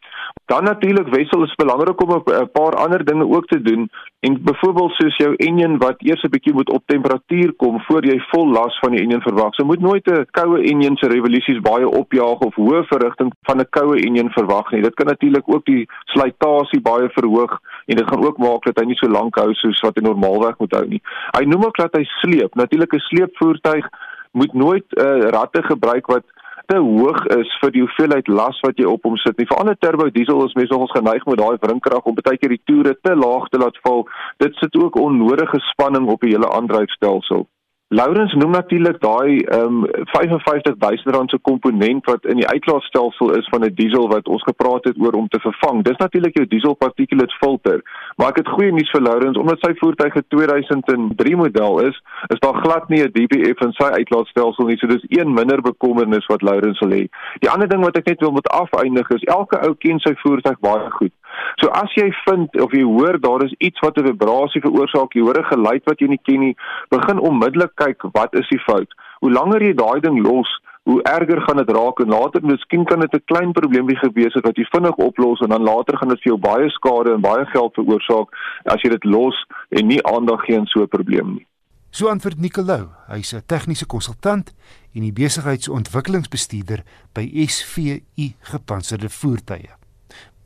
Dan natuurlik wissel is belangrik om 'n paar ander dinge ook te doen en byvoorbeeld soos jou enjin wat eers 'n bietjie moet op temperatuur kom voor jy vol las van die enjin verwag. So moet nooit 'n koue enjin se revolusies baie opjaag of hoë verrigting van 'n koue enjin verwag nie. Dit kan natuurlik ook die slytasie baie verhoog en dit gaan ook maak dat hy nie so lank hou soos wat hy normaalweg moet hou nie. Hy noem ook dat hy sleep. Natuurlik 'n sleepvoertuig moet nooit uh, ratte gebruik wat te hoog is vir die hoeveelheid las wat jy op hom sit. Nie vir ander turbo diesel is mense nogals geneig met daai wrinkrag om baie keer die toere te laag te laat val. Dit sit ook onnodige spanning op die hele aandryfstelsel. Laurens noem natuurlik daai ehm um, 55000 rand se komponent wat in die uitlaatstelsel is van 'n diesel wat ons gepraat het oor om te vervang. Dis natuurlik jou diesel particulate filter. Maar ek het goeie nuus vir Laurens omdat sy voertuig 'n 2003 model is, is daar glad nie 'n DPF in sy uitlaatstelsel nie. So dis een minder bekommernis wat Laurens wil hê. Die ander ding wat ek net wil met afeindig is elke ou ken sy voertuig baie goed. So as jy vind of jy hoor daar is iets wat 'n vibrasie veroorsaak, jy hoor 'n geluid wat jy nie ken nie, begin onmiddellik kyk wat is die fout. Hoe langer jy daai ding los, hoe erger gaan dit raak en later miskien kan dit 'n klein probleempie gewees het wat jy vinnig oplos en dan later gaan dit vir jou baie skade en baie geld veroorsaak as jy dit los en nie aandag gee aan so 'n probleem nie. So antwoord Nicolou, hy's 'n tegniese konsultant en die besigheidsontwikkelingsbestuurder by SVU Gepantserde Voertuie.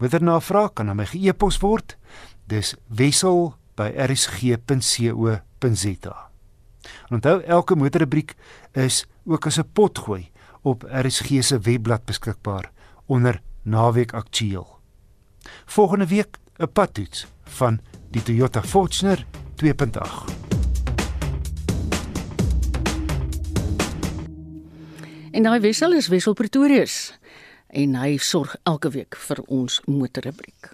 Wanneer na vra kan aan my ge-e-pos word. Dis wissel@rsg.co.za. Onthou elke motorrubriek is ook as 'n potgooi op RSG se webblad beskikbaar onder naweek aktueel. Volgende week 'n padtoets van die Toyota Fortuner 2.8. En daai wissel is Wissel Pretorius en hy sorg elke week vir ons motorrubriek.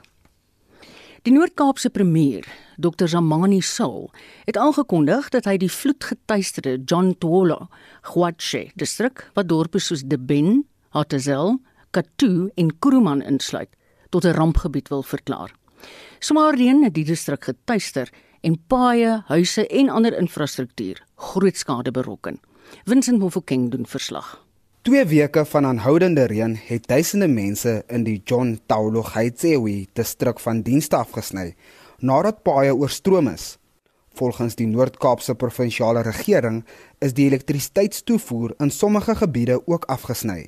Die Noord-Kaapse premier, Dr Zamani Soul, het aangekondig dat hy die vloedgetuisterde John Tolo, Gwatshe distrik wat dorpe soos Deben, Hatzel, Katu en Kuruman insluit, tot 'n rampgebied wil verklaar. Swaar reën het die distrik getuister en paaie, huise en ander infrastruktuur groot skade berokken. Vincent Mofokeng doen verslag. Twee weke van aanhoudende reën het duisende mense in die John Taulo Gaitsewe distrik van dienste afgesny nadat paaie oorstroom is. Volgens die Noord-Kaapse provinsiale regering is die elektrisiteitstoevoer in sommige gebiede ook afgesny.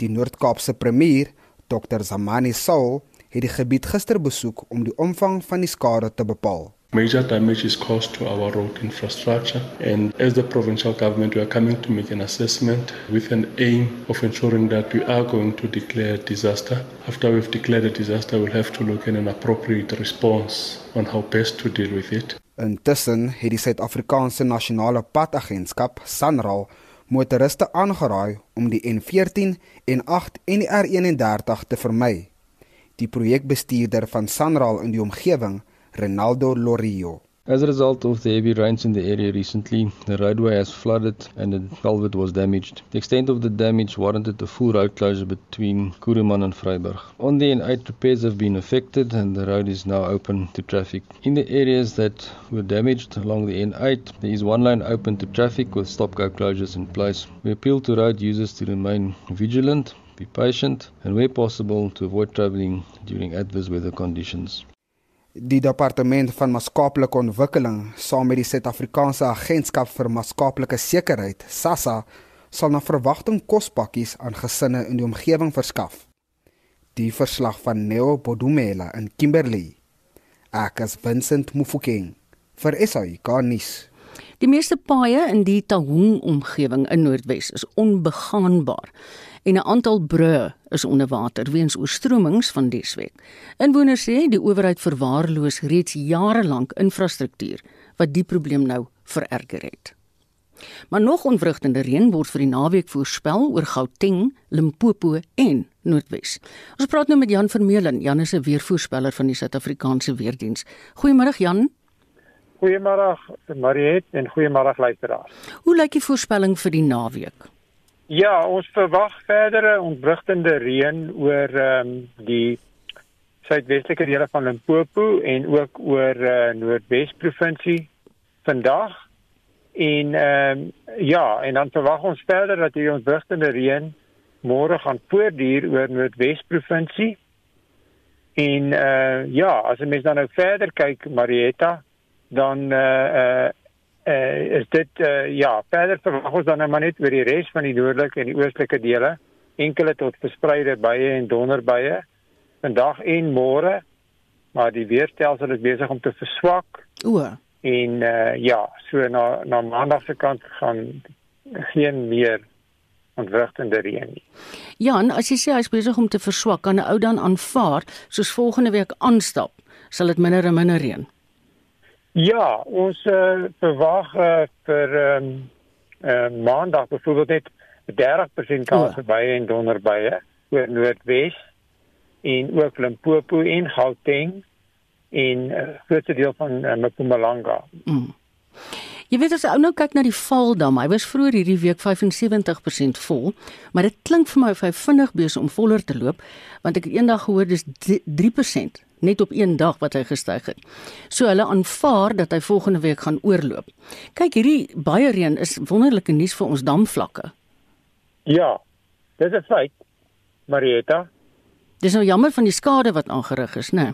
Die Noord-Kaapse premier, Dr Zamani Saul, het die gebied gister besoek om die omvang van die skade te bepaal. Major damage is caused to our road infrastructure, and as the provincial government, we are coming to make an assessment with an aim of ensuring that we are going to declare disaster. After we've declared a disaster, we'll have to look at an appropriate response on how best to deal with it. Intussen het die Suid-Afrikaanse Nasionale Padagentskap, SANRAL, motoriste aangeraai om die N14, N8 en die R31 te vermy. Die projekbestuurder van SANRAL in die omgewing, Ronaldo Lorio. As a result of the heavy rains in the area recently, the roadway has flooded and the culvert was damaged. The extent of the damage warranted a full road closure between Kuruman and Vryburg. On the N8 repairs have been effected and the road is now open to traffic. In the areas that were damaged along the N8, there is one lane open to traffic with stop-go closures in place. We appeal to road users to remain vigilant, be patient and where possible to avoid travelling during adverse weather conditions. Die departement van maatskaplike ontwikkeling saam met die Suid-Afrikaanse Agentskap vir Maatskaplike Sekuriteit, SASSA, sal na verwagting kospakkies aan gesinne in die omgewing verskaf. Die verslag van Neo Bodumela in Kimberley. Ek is Vincent Mufokeng vir SAK nuus. Die meeste paaie in die Tahong omgewing in Noordwes is onbegaanbaar en 'n aantal brûe is onder water weens oorstromings van Deswek. Inwoners sê die owerheid verwaarloos reeds jare lank infrastruktuur wat die probleem nou vererger het. Maar nog onvrugtende reën word vir die naweek voorspel oor Gauteng, Limpopo en Noordwes. Ons praat nou met Jan Vermeulen, Jan is 'n weervoorspeller van die Suid-Afrikaanse Weerdienste. Goeiemôre Jan. Goeiemôre Mariet en goeiemôre luisteraars. Hoe lyk die voorspelling vir die naweek? Ja, ons verwag verdere ontwrigtende reën oor ehm um, die suidwestelike dele van Limpopo en ook oor uh, Noordwes provinsie vandag. En ehm um, ja, en dan verwag ons verder dat hierdie ontwrigtende reën môre gaan voortduur oor Noordwes provinsie. En uh ja, as jy mens dan nou verder kyk Marietta, dan uh uh uh, is dit uh, ja, verder verwag ons dan nou maar net oor die res van die noordelike en die oostelike dele, enkele tot verspreide buie en donderbuie vandag en môre, maar die weerstelsel is besig om te verswak. O. En uh, ja, so na na maandag se kant gaan geen meer ontwrigtende reën nie. Jan, as jy sê hy's besig om te verswak, kan 'n ou dan aanvaar soos volgende week aanstap, sal dit minder en minder reën. Ja, ons uh, verwag uh, vir ehm um, uh, maandag byvoorbeeld net 30% kans vir baie en donderbuie oor Noordwes en ook Limpopo en Gauteng en 'n uh, groot deel van uh, Mpumalanga. Mm. Jy weet as ou nou kyk na die Valdam, hy was vroeër hierdie week 75% vol, maar dit klink vir my of hy vinnig besig om voller te loop, want ek het eendag gehoor dis 3% net op een dag wat hy gestyg het. So hulle aanvaar dat hy volgende week gaan oorloop. Kyk, hierdie baie reën is wonderlike nuus vir ons damvlakke. Ja. Dis 'n feit. Marieta. Dis nou jammer van die skade wat aangerig is, né? Nee?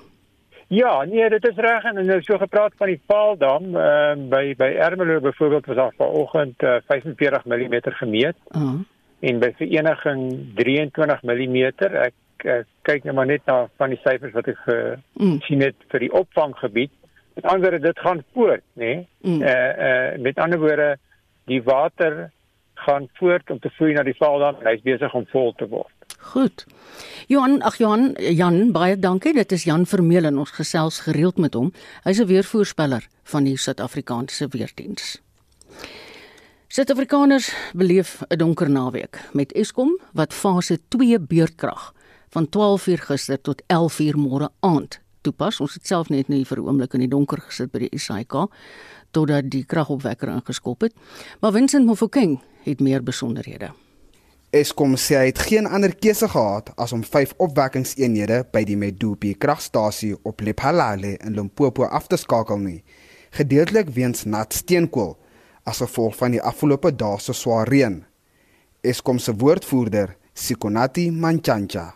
Ja, nee, dit is reg en nou so gepraat van die Paaldam, ehm uh, by by Ermelo byvoorbeeld was daar vanoggend uh, 45 mm gemeet. Uh -huh. En by vereniging 23 mm. Ek uh, kyk nou maar net na van die syfers wat ek gesien mm. het vir die opvanggebied. Met ander woorde, dit gaan voort, nê? Nee? Mm. Uh uh met ander woorde, die water gaan voort om te vloei na die Valdam en hy's besig om vol te word. Goed. Johan, ag Johan, Jan, baie dankie. Dit is Jan Vermeulen en ons gesels gereeld met hom. Hy's 'n weervoorspeller van die Suid-Afrikaanse Weerdiens. Suid-Afrikaners beleef 'n donker naweek met Eskom wat fase 2 beurtkrag van 12:00 gister tot 11:00 môre aand toepas. Ons het self net nie vir 'n oomblik in die donker gesit by die SAIK totdat die kragopwekker ingeskop het. Maar Vincent Mofokeng het meer besonderhede. Eskom sê hy het geen ander keuse gehad as om 5 opwekkingseenhede by die Medupi kragstasie op Lephalale in Limpopo af te skakel nie, gedeeltelik weens nat steenkool as gevolg van die afgelope dae se swaar reën. Eskom se woordvoerder, Sikonati Manchanja,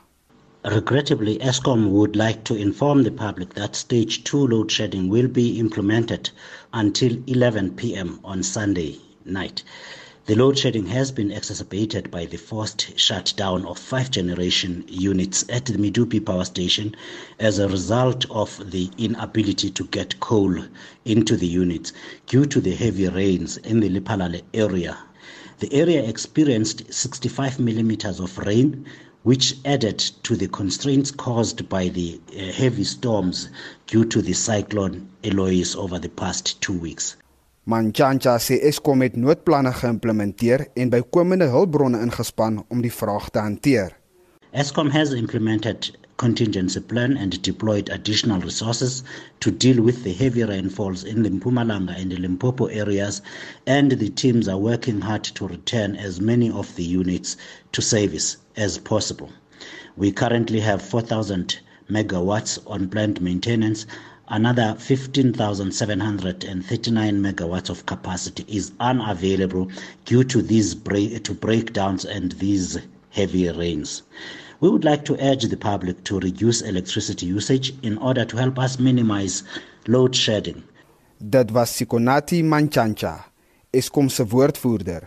Regrettably, ESCOM would like to inform the public that stage 2 load shedding will be implemented until 11 p.m. on Sunday night. The load shedding has been exacerbated by the forced shutdown of five generation units at the Midupi power station as a result of the inability to get coal into the units due to the heavy rains in the Lipalale area. The area experienced 65 millimeters of rain which added to the constraints caused by the uh, heavy storms due to the cyclone Eloise over the past 2 weeks. Manchanja sê Eskom het noodplanne geïmplementeer en bykomende hulpbronne ingespan om die vraag te hanteer. Eskom has implemented contingency plan and deployed additional resources to deal with the heavy rainfalls in the Mpumalanga and the Limpopo areas, and the teams are working hard to return as many of the units to service as possible. We currently have 4,000 megawatts on plant maintenance. Another 15,739 megawatts of capacity is unavailable due to these break, to breakdowns and these heavy rains. We would like to urge the public to reduce electricity usage in order to help us minimize load shedding. Dit was Sikonati Manchancha, Eskom woordvoerder.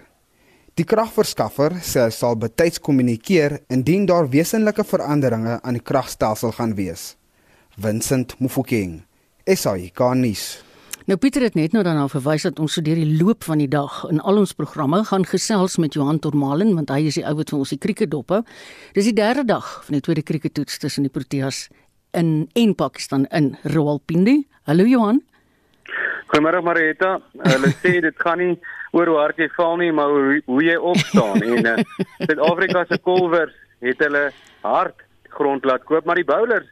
Die kragverskaffer sê hy sal betyds kommunikeer indien daar wesenlike veranderinge aan die kragstelsel gaan wees. Vincent Mufokeng, SAICanis. Nou Pieter het net nou daarna verwys dat ons so deur die loop van die dag in al ons programme gaan gesels met Johan Tormalen want hy is die ou wat vir ons die krieket dop hou. Dis die derde dag van die tweede krieketoets tussen die Proteas in en Pakistan in Rawalpindi. Hallo Johan. Goeiemôre Marita. Hulle sê dit gaan nie oor hoe hard jy val nie, maar hoe, hoe jy opstaan en uh, Suid-Afrika se kolwers het hulle hard grond laat koop, maar die bowlers,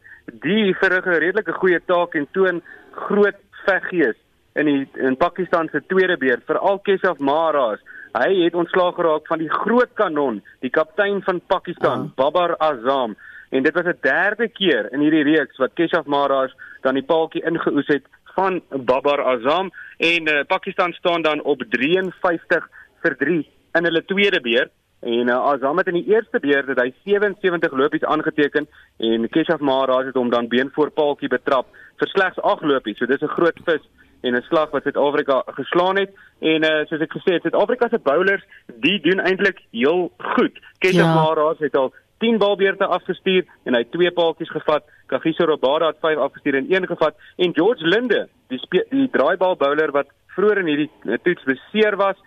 die verrig 'n redelike goeie taak en toon groot veggees in die in Pakistan se tweede beurt, veral Keshav Maharaj. Hy het ontslaag geraak van die groot kanon, die kaptein van Pakistan, oh. Babar Azam. En dit was 'n derde keer in hierdie reeks wat Keshav Maharaj dan die paaltjie ingeoes het van Babar Azam en uh, Pakistan staan dan op 53 vir 3 in hulle tweede beurt. En uh, Azam het in die eerste beurt het hy 77 lopies aangeteken en Keshav Maharaj het hom dan been voor paaltjie betrap vir slegs 8 lopies. So dis 'n groot vis en 'n slag wat Suid-Afrika geslaan het. En uh, soos ek gesê het Suid-Afrika se bowlers die doen eintlik heel goed. Keshav ja. Maharaj het al 10 balbeurte afgestuur en hy het twee paaltjies gevat. Kagiso Robada het 5 afgestuur en 1 gevat en George Linde, die die draaibal bowler wat vroeër in hierdie toets beseer was,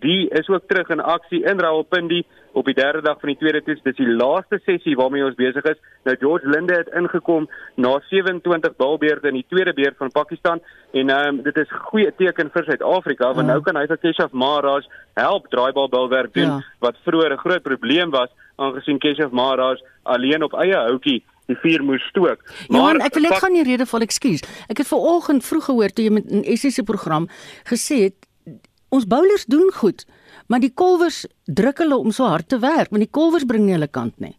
die is ook terug in aksie in Rawalpindi op die derde dag van die tweede toets. Dis die laaste sessie waarmee ons besig is. Nou George Linde het ingekom na 27 balbeurte in die tweede beurt van Pakistan en ehm um, dit is goeie teken vir Suid-Afrika want ja. nou kan hy vir Keshav Maharaj help draaibal bilwerk doen ja. wat vroeër 'n groot probleem was aangesien Keshav Maharaj alleen op eie houtjie die vuur moes stook. Maar Johan, ek wil net gaan die rede vol ekskuus. Ek het vanoggend vroeg gehoor toe jy met 'n SSC program gesê het ons bowlers doen goed, maar die kolwers druk hulle om so hard te werk, want die kolwers bring nie hulle kant nie.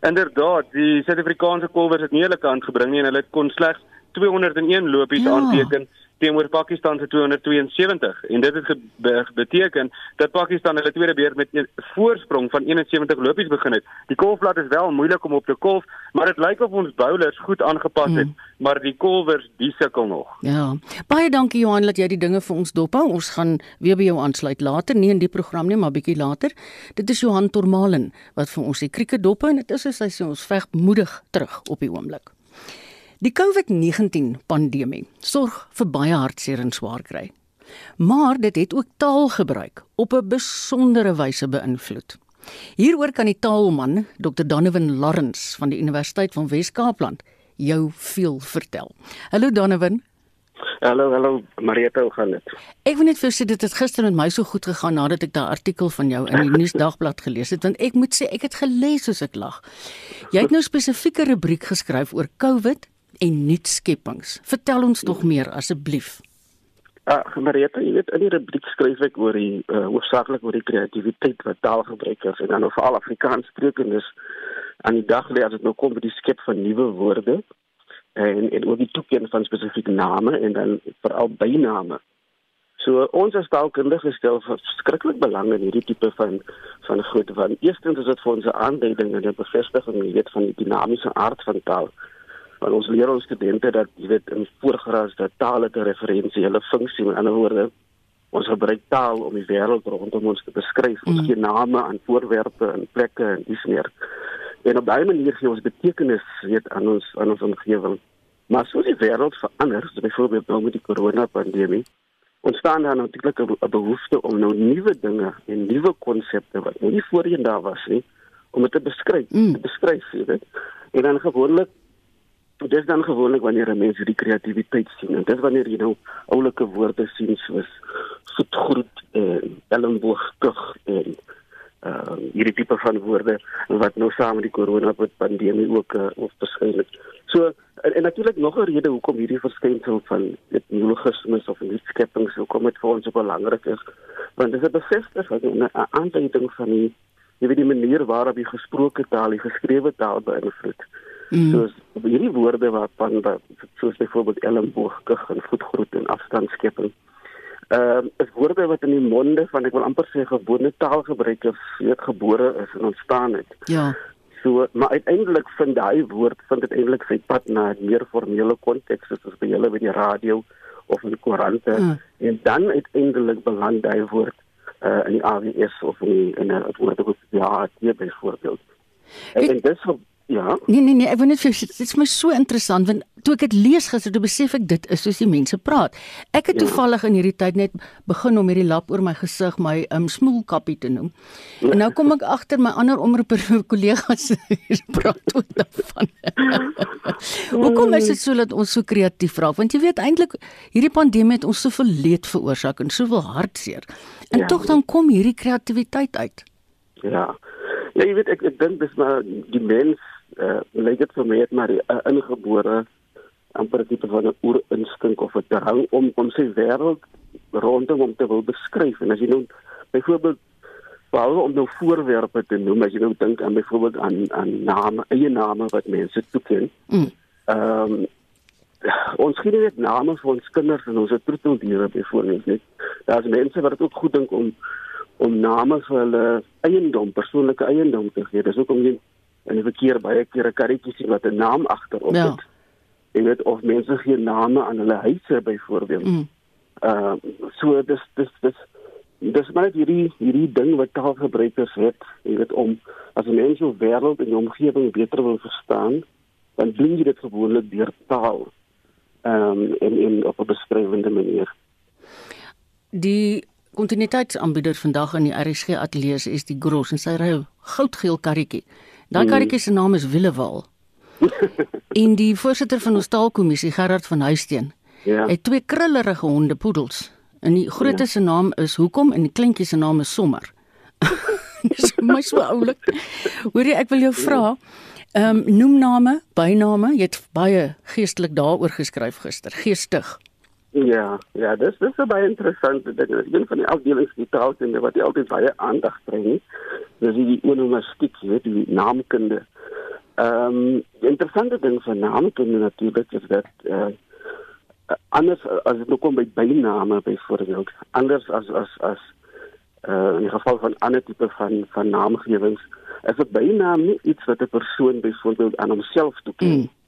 Inderdaad, die Suid-Afrikaanse kolwers het nie hulle kant gebring nie en hulle kon slegs 201 lopies ja. aanteken teenoor Pakistan se 272 en dit het beteken dat Pakistan hulle tweede beurt met 'n voorsprong van 71 lopies begin het. Die kolfblad is wel moeilik om op te kolf, maar dit lyk of ons bowlers goed aangepas het, mm. maar die kolwers die sukkel nog. Ja. Baie dankie Johan dat jy die dinge vir ons dophou. Ons gaan weer by jou aansluit later, nie in die program nie, maar bietjie later. Dit is Johan Tormalen wat vir ons die krieke dop en dit is soos hy sê ons veg moedig terug op die oomblik. Die COVID-19 pandemie sorg vir baie hartseer en swaar kry. Maar dit het ook taalgebruik op 'n besondere wyse beïnvloed. Hieroor kan die taalman Dr. Donovan Lawrence van die Universiteit van Wes-Kaapland jou veel vertel. Hallo Donovan. Hallo, hallo Marieta, hoe gaan dit? Ek wil net vir sê dit het gister met my so goed gegaan nadat ek daai artikel van jou in die nuusdagblad gelees het want ek moet sê ek het gelees soos ek lag. Jy het nou spesifieke rubriek geskryf oor COVID en nuutskeppings. Vertel ons tog meer asseblief. Ja, uh, Marieta, jy weet in die rubriek skryf ek oor die uh, hoofsaaklik oor die kreatiwiteit wat taalgebruikers en dan veral Afrikaans sprekendes aan die dag lê as dit nou kom by die skep van nuwe woorde en en oor die toekenning van spesifieke name en dan veral byname. So ons as taalkundiges stel verskriklik belang in hierdie tipe van van groot van eerstens is dit vir ons 'n aanduiding en 'n bevestiging jy weet van die dinamiese aard van taal want ons leer ons studente dat jy weet in voorgras dat taal 'n referensiële funksie met ander woorde ons gebruik taal om die wêreld rondom ons te beskryf ons mm. gee name aan voorwerpe en plekke en dis meer en op daai manier gee ons betekenis weet aan ons aan ons omgewing maar soos die wêreld verander so byvoorbeeld nou met die corona pandemie ontstaan daar natuurlik 'n behoefte om nou nuwe dinge en nuwe konsepte wat nie voorheen daar was nie om dit te beskryf mm. te beskryf weet en dan gewoonlik dit is dan gewoonlik wanneer mense die kreatiwiteit sien en dit wanneer jy nou oulike woorde sien soos voetgroet en elmboog tug en uh hierdie tipe van woorde wat nou saam met die corona pandemie ook uh, of verskyn het. So en, en natuurlik nog 'n rede hoekom hierdie verskynsel van dit neologismes of nuwe skepings hoekom dit vir ons so belangrik is. Want dit is 'n bevestiging en 'n aanduiding van die jy weet die manier waarop die gesproke taal, die geskrewe taal beïnvloed. Mm. Soos hierdie woorde waarvan soos byvoorbeeld elmboogkig en voetgroet en afstandskepping. Ehm uh, is woorde wat in die monde van ek wil amper sê gewone taalgebruikers weet gebore is en ontstaan het. Ja. So maar uiteindelik vind daai woord vind dit eintlik sy pad na 'n meer formele konteks soos by julle by die radio of in die koerante mm. en dan uiteindelik beland daai woord uh, in die AWS of in in 'n woorde wat ja, hier byvoorbeeld. En, en dis Ja. Nee nee nee, ek wil net vir dit is my so interessant want toe ek dit lees gister, toe besef ek dit is soos die mense praat. Ek het ja. toevallig in hierdie tyd net begin om hierdie lap oor my gesig my um smoelkappie te noem. Ja. En nou kom ek agter my ander omroeper kollegas praat ook daarvan. Hoekom is dit so dat ons so kreatief raak? Want jy weet eintlik hierdie pandemie het ons soveel leed veroorsaak en soveel hartseer. En ja. tog dan kom hierdie kreatiwiteit uit. Ja. Ja, jy weet ek ek dink dis maar die mens uh, lyk dit vir my het maar 'n uh, ingebore amper tipe van 'n oerinstink of 'n drang om om sy wêreld rondom hom te wil beskryf en as jy nou byvoorbeeld behalwe om nou voorwerpe te noem as jy nou dink aan byvoorbeeld aan aan name eie name wat mense toeken mm. ehm mm. um, ons gee net name vir ons kinders en ons troeteldiere byvoorbeeld net daar's mense wat dit ook goed dink om om name vir hulle eiendom persoonlike eiendom te gee dis ook om jy in die verkeer baie keer 'n karretjie sien wat 'n naam agterop ja. het. Jy weet of mense gee name aan hulle huise byvoorbeeld. Ehm mm. uh, so dis dis dis dis maar net hierdie hierdie ding wat taalgebruikers het, jy weet om as 'n mens jou wêreld en jou omgewing beter wil verstaan, dan doen jy dit gewoonlik deur taal. Ehm um, in in op 'n beskrywende manier. Die kontinuïteitsaanbieder vandag in die RSG ateljee is die Gros en sy ry goudgeel karretjie. Daai hmm. karretjie se naam is Willewal. en die voorsitter van ons taalkommissie Gerard van Huisteen. Ja. Het twee krullerige honde poedels. En die grootes se ja. naam is Hoekom en die kleintjie se naam is Sommer. Dis my so oulik. Hoorie, ek wil jou vra, ehm um, noem name, byname, jy het baie geestelik daaroor geskryf gister. Geestig. Ja, ja, dis dis 'n baie interessante ding. Een van die afdelings die taalkunde wat altyd baie aandag kry, nie. dis die onomastiek, weet die naamkunde. Ehm um, die interessante ding van naamkunde natuurlik is dat uh, anders as dit nou kom by byname byvoorbeeld, anders as as as uh, in geval van ander tipe van van naamgewings, is 'n bynaam nie iets wat 'n persoon byvoorbeeld aan homself toeken nie. Mm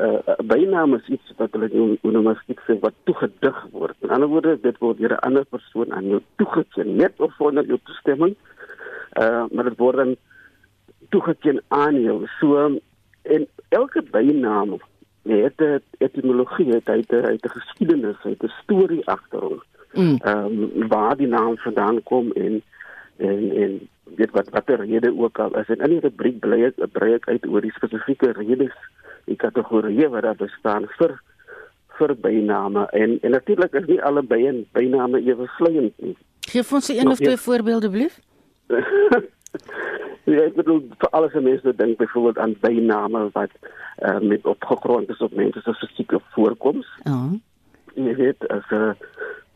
uh, bynaam is iets wat hulle onomastiek sê wat toegedig word. In ander woorde, dit word deur 'n ander persoon aan jou toegeken, net of sonder jou toestemming. Uh maar dit word dan toegeken aan jou. So en elke bynaam het 'n etimologie, het hy 'n het 'n geskiedenis, het 'n storie agter hom. Mm. Ehm mm. um, waar die naam vandaan kom en en en weet wat watter rede ook al is. En in die rubriek bly ek brei ek uit oor die spesifieke redes die kategorieë wat daar bestaan vir vir byname en en natuurlik is nie alle byn byname ewe vleiend nie. Geef ons een of twee voorbeelde asseblief. ja, ek bedoel vir alles wat mense dink byvoorbeeld aan byname wat uh, met opgegrond is op mense se fisieke voorkoms. Ja. -huh. Jy weet as 'n uh,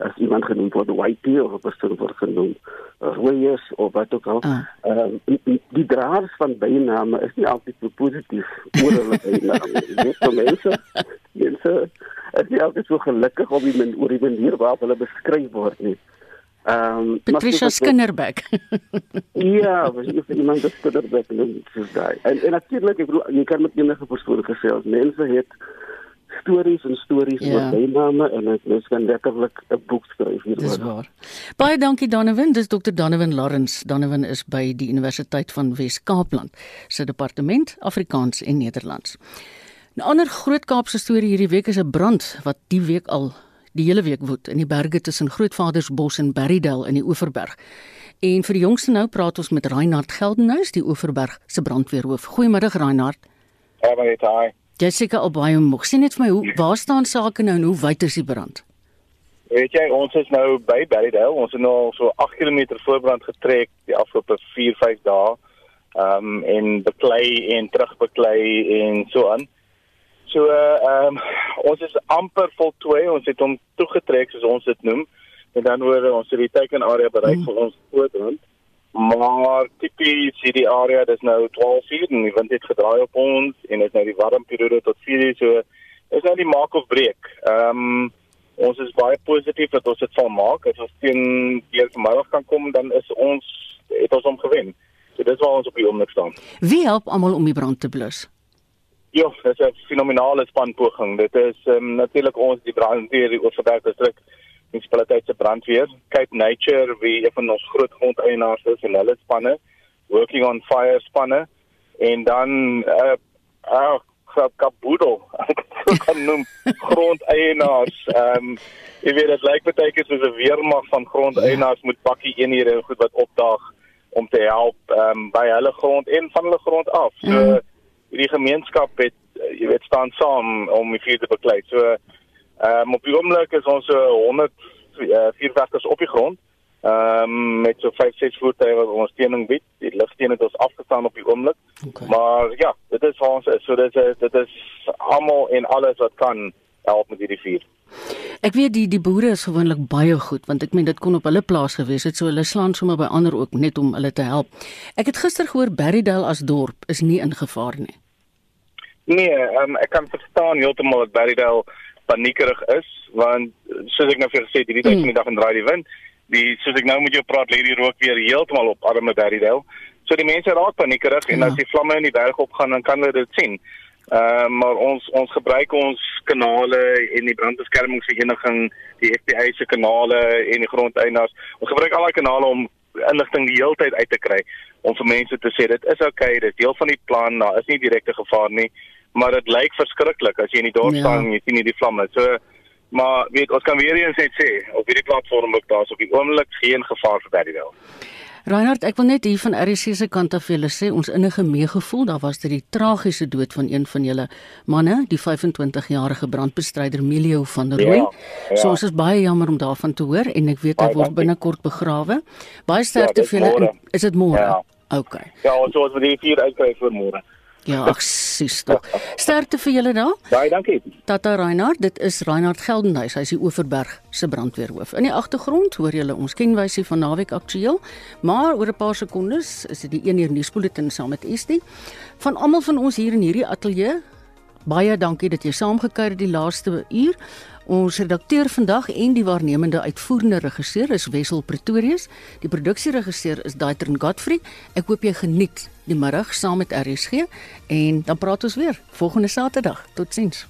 as iemand genoem word whitey of 'n persoon word genoem royes of wat ook al. Ah. Ehm uh, die, die draers van byname is nie altyd so positief oor hulle byname. Dis so mense. Mense is nie altyd so gelukkig op die men, oor die manier waarop hulle beskryf word nie. Ehm um, Patricia Skinnerbeck. ja, was jy vir iemand Skinnerbeck noem, so daai. En en natuurlik ek bedoel jy kan met enige persoon gesels. Mense het stories en stories ja. oor byname en ek mens kan letterlik 'n boek skryf hieroor. Dis waar. Baie dankie Donovan, dis Dr. Donovan Lawrence. Donovan is by die Universiteit van Wes-Kaapland se departement Afrikaans en Nederlands. 'n Ander groot Kaapse storie hierdie week is 'n brand wat die week al die hele week woed in die berge tussen Grootvadersbos en Berrydale in die Oeverberg. En vir die jongste nou praat ons met Reinhard Geldenhuys, die Oeverberg se brandweerhoof. Goeiemôre Reinhard. Ja, baie dankie. Jy seker al baie moeg. Sien net vir my hoe waar staan sake nou en hoe wyd is die brand? weet jy, ons is nou by Berrydale. Ons het nou so 8 km voorbrand getrek die afgelope 4-5 dae. Ehm um, en beklei en terugbeklei en so aan. So ehm um, ons is amper voltooi. Ons het hom toegetrek soos ons dit noem. En dan oor ons het die teiken area bereik mm. vir ons voorbrand. Maar tipies hierdie area, dis nou 12 uur en die wind het gedraai op ons en dit is nou die warm periode tot 4 uur. So is nou die maak of breek. Ehm um, ons is baie positief dat ons dit sal maak. As ons teen deur vanmiddag kan kom, dan is ons het ons hom gewen. So dis waar ons op die oomblik staan. Wie help almal om die brand te blus? Ja, dit is 'n fenominale spanpoging. Dit is um, natuurlik ons die brandweer die Oorberg distrik munisipaliteit se brandweer, Cape Nature wie een van ons groot grondeienaars is en hulle spanne, Working on Fire spanne en dan uh, uh Kabudo, ek kan noem grondeienaars. Ehm um, jy weet dit lyk baie keer soos 'n weermag van grondeienaars moet bakkie eenhede en goed wat opdaag om te help ehm um, by hulle grond en van hulle grond af. So mm. die gemeenskap het jy weet staan saam om die vuur te beklei. So ehm um, op die oomblik is ons so 100 uh, vuurwerkers op die grond ehm um, met so 5 6 voertuie wat ons steuning bied. Die ligsteun het ons afgestaan op die oomblik. Okay. Maar ja, dit is vir ons so dit is dit is almal en alles wat kan help met hierdie vuur. Ek weet die die boere is gewoonlik baie goed want ek meen dit kon op hulle plaas gewees het so hulle slaan sommer by ander ook net om hulle te help. Ek het gister gehoor Berrydale as dorp is nie in gevaar nie. Nee, um, ek kan verstaan heeltemal dat Berrydale paniekerig is want soos ek nou vir gesê het hierdie tyd van die dag en draai die wind die soos ek nou met jou praat lê die rook weer heeltemal op arme Berrydale. So die mense raak paniekerig ja. en as die vlamme in die berg opgaan dan kan hulle dit sien. Ehm uh, maar ons ons gebruik ons kanale en die brandbeskermingsvereniging, die FBI se kanale en die grondeienaars. Ons gebruik al daai kanale om inligting die hele tyd uit te kry om vir mense te sê dit is oukei, okay, dit is deel van die plan, daar is nie direkte gevaar nie, maar dit lyk verskriklik as jy in die dorp ja. staan en jy sien hierdie vlamme. So maar weet ons kan weer eens net sê op hierdie platform ook daar's op die oomblik geen gevaar vir Berrydale. Reinhard, ek wil net hier van RC se kant af julle sê ons innige meegevoel, daar was dit die tragiese dood van een van julle manne, die 25-jarige brandbestryder Emilio van der Rooi. Ja, ja. So ons is baie jammer om daarvan te hoor en ek weet hy word binnekort begrawe. Baie sterkte ja, vir julle. Is dit môre? Ja. OK. Ja, ons moet die vier uitkry vir môre. Ja, ag sis tog. Sterkte vir julle daar. Baie dankie. Tata Reinhard, dit is Reinhard Geldenhuys, hy's die Oeverberg se brandweerhoof. In die agtergrond hoor julle ons kenwysie van naweek aktueel, maar oor 'n paar sekondes is dit die 1 uur nuusbulletin saam met Estie. Van almal van ons hier in hierdie ateljee, baie dankie dat jy saamgekyk het die laaste uur. Ons redakteur vandag en die waarnemende uitvoerende regisseur is Wessel Pretorius. Die produksieregisseur is Daitrin Godfrey. Ek hoop jy geniet die middag saam met RSG en dan praat ons weer volgende Saterdag. Totsiens.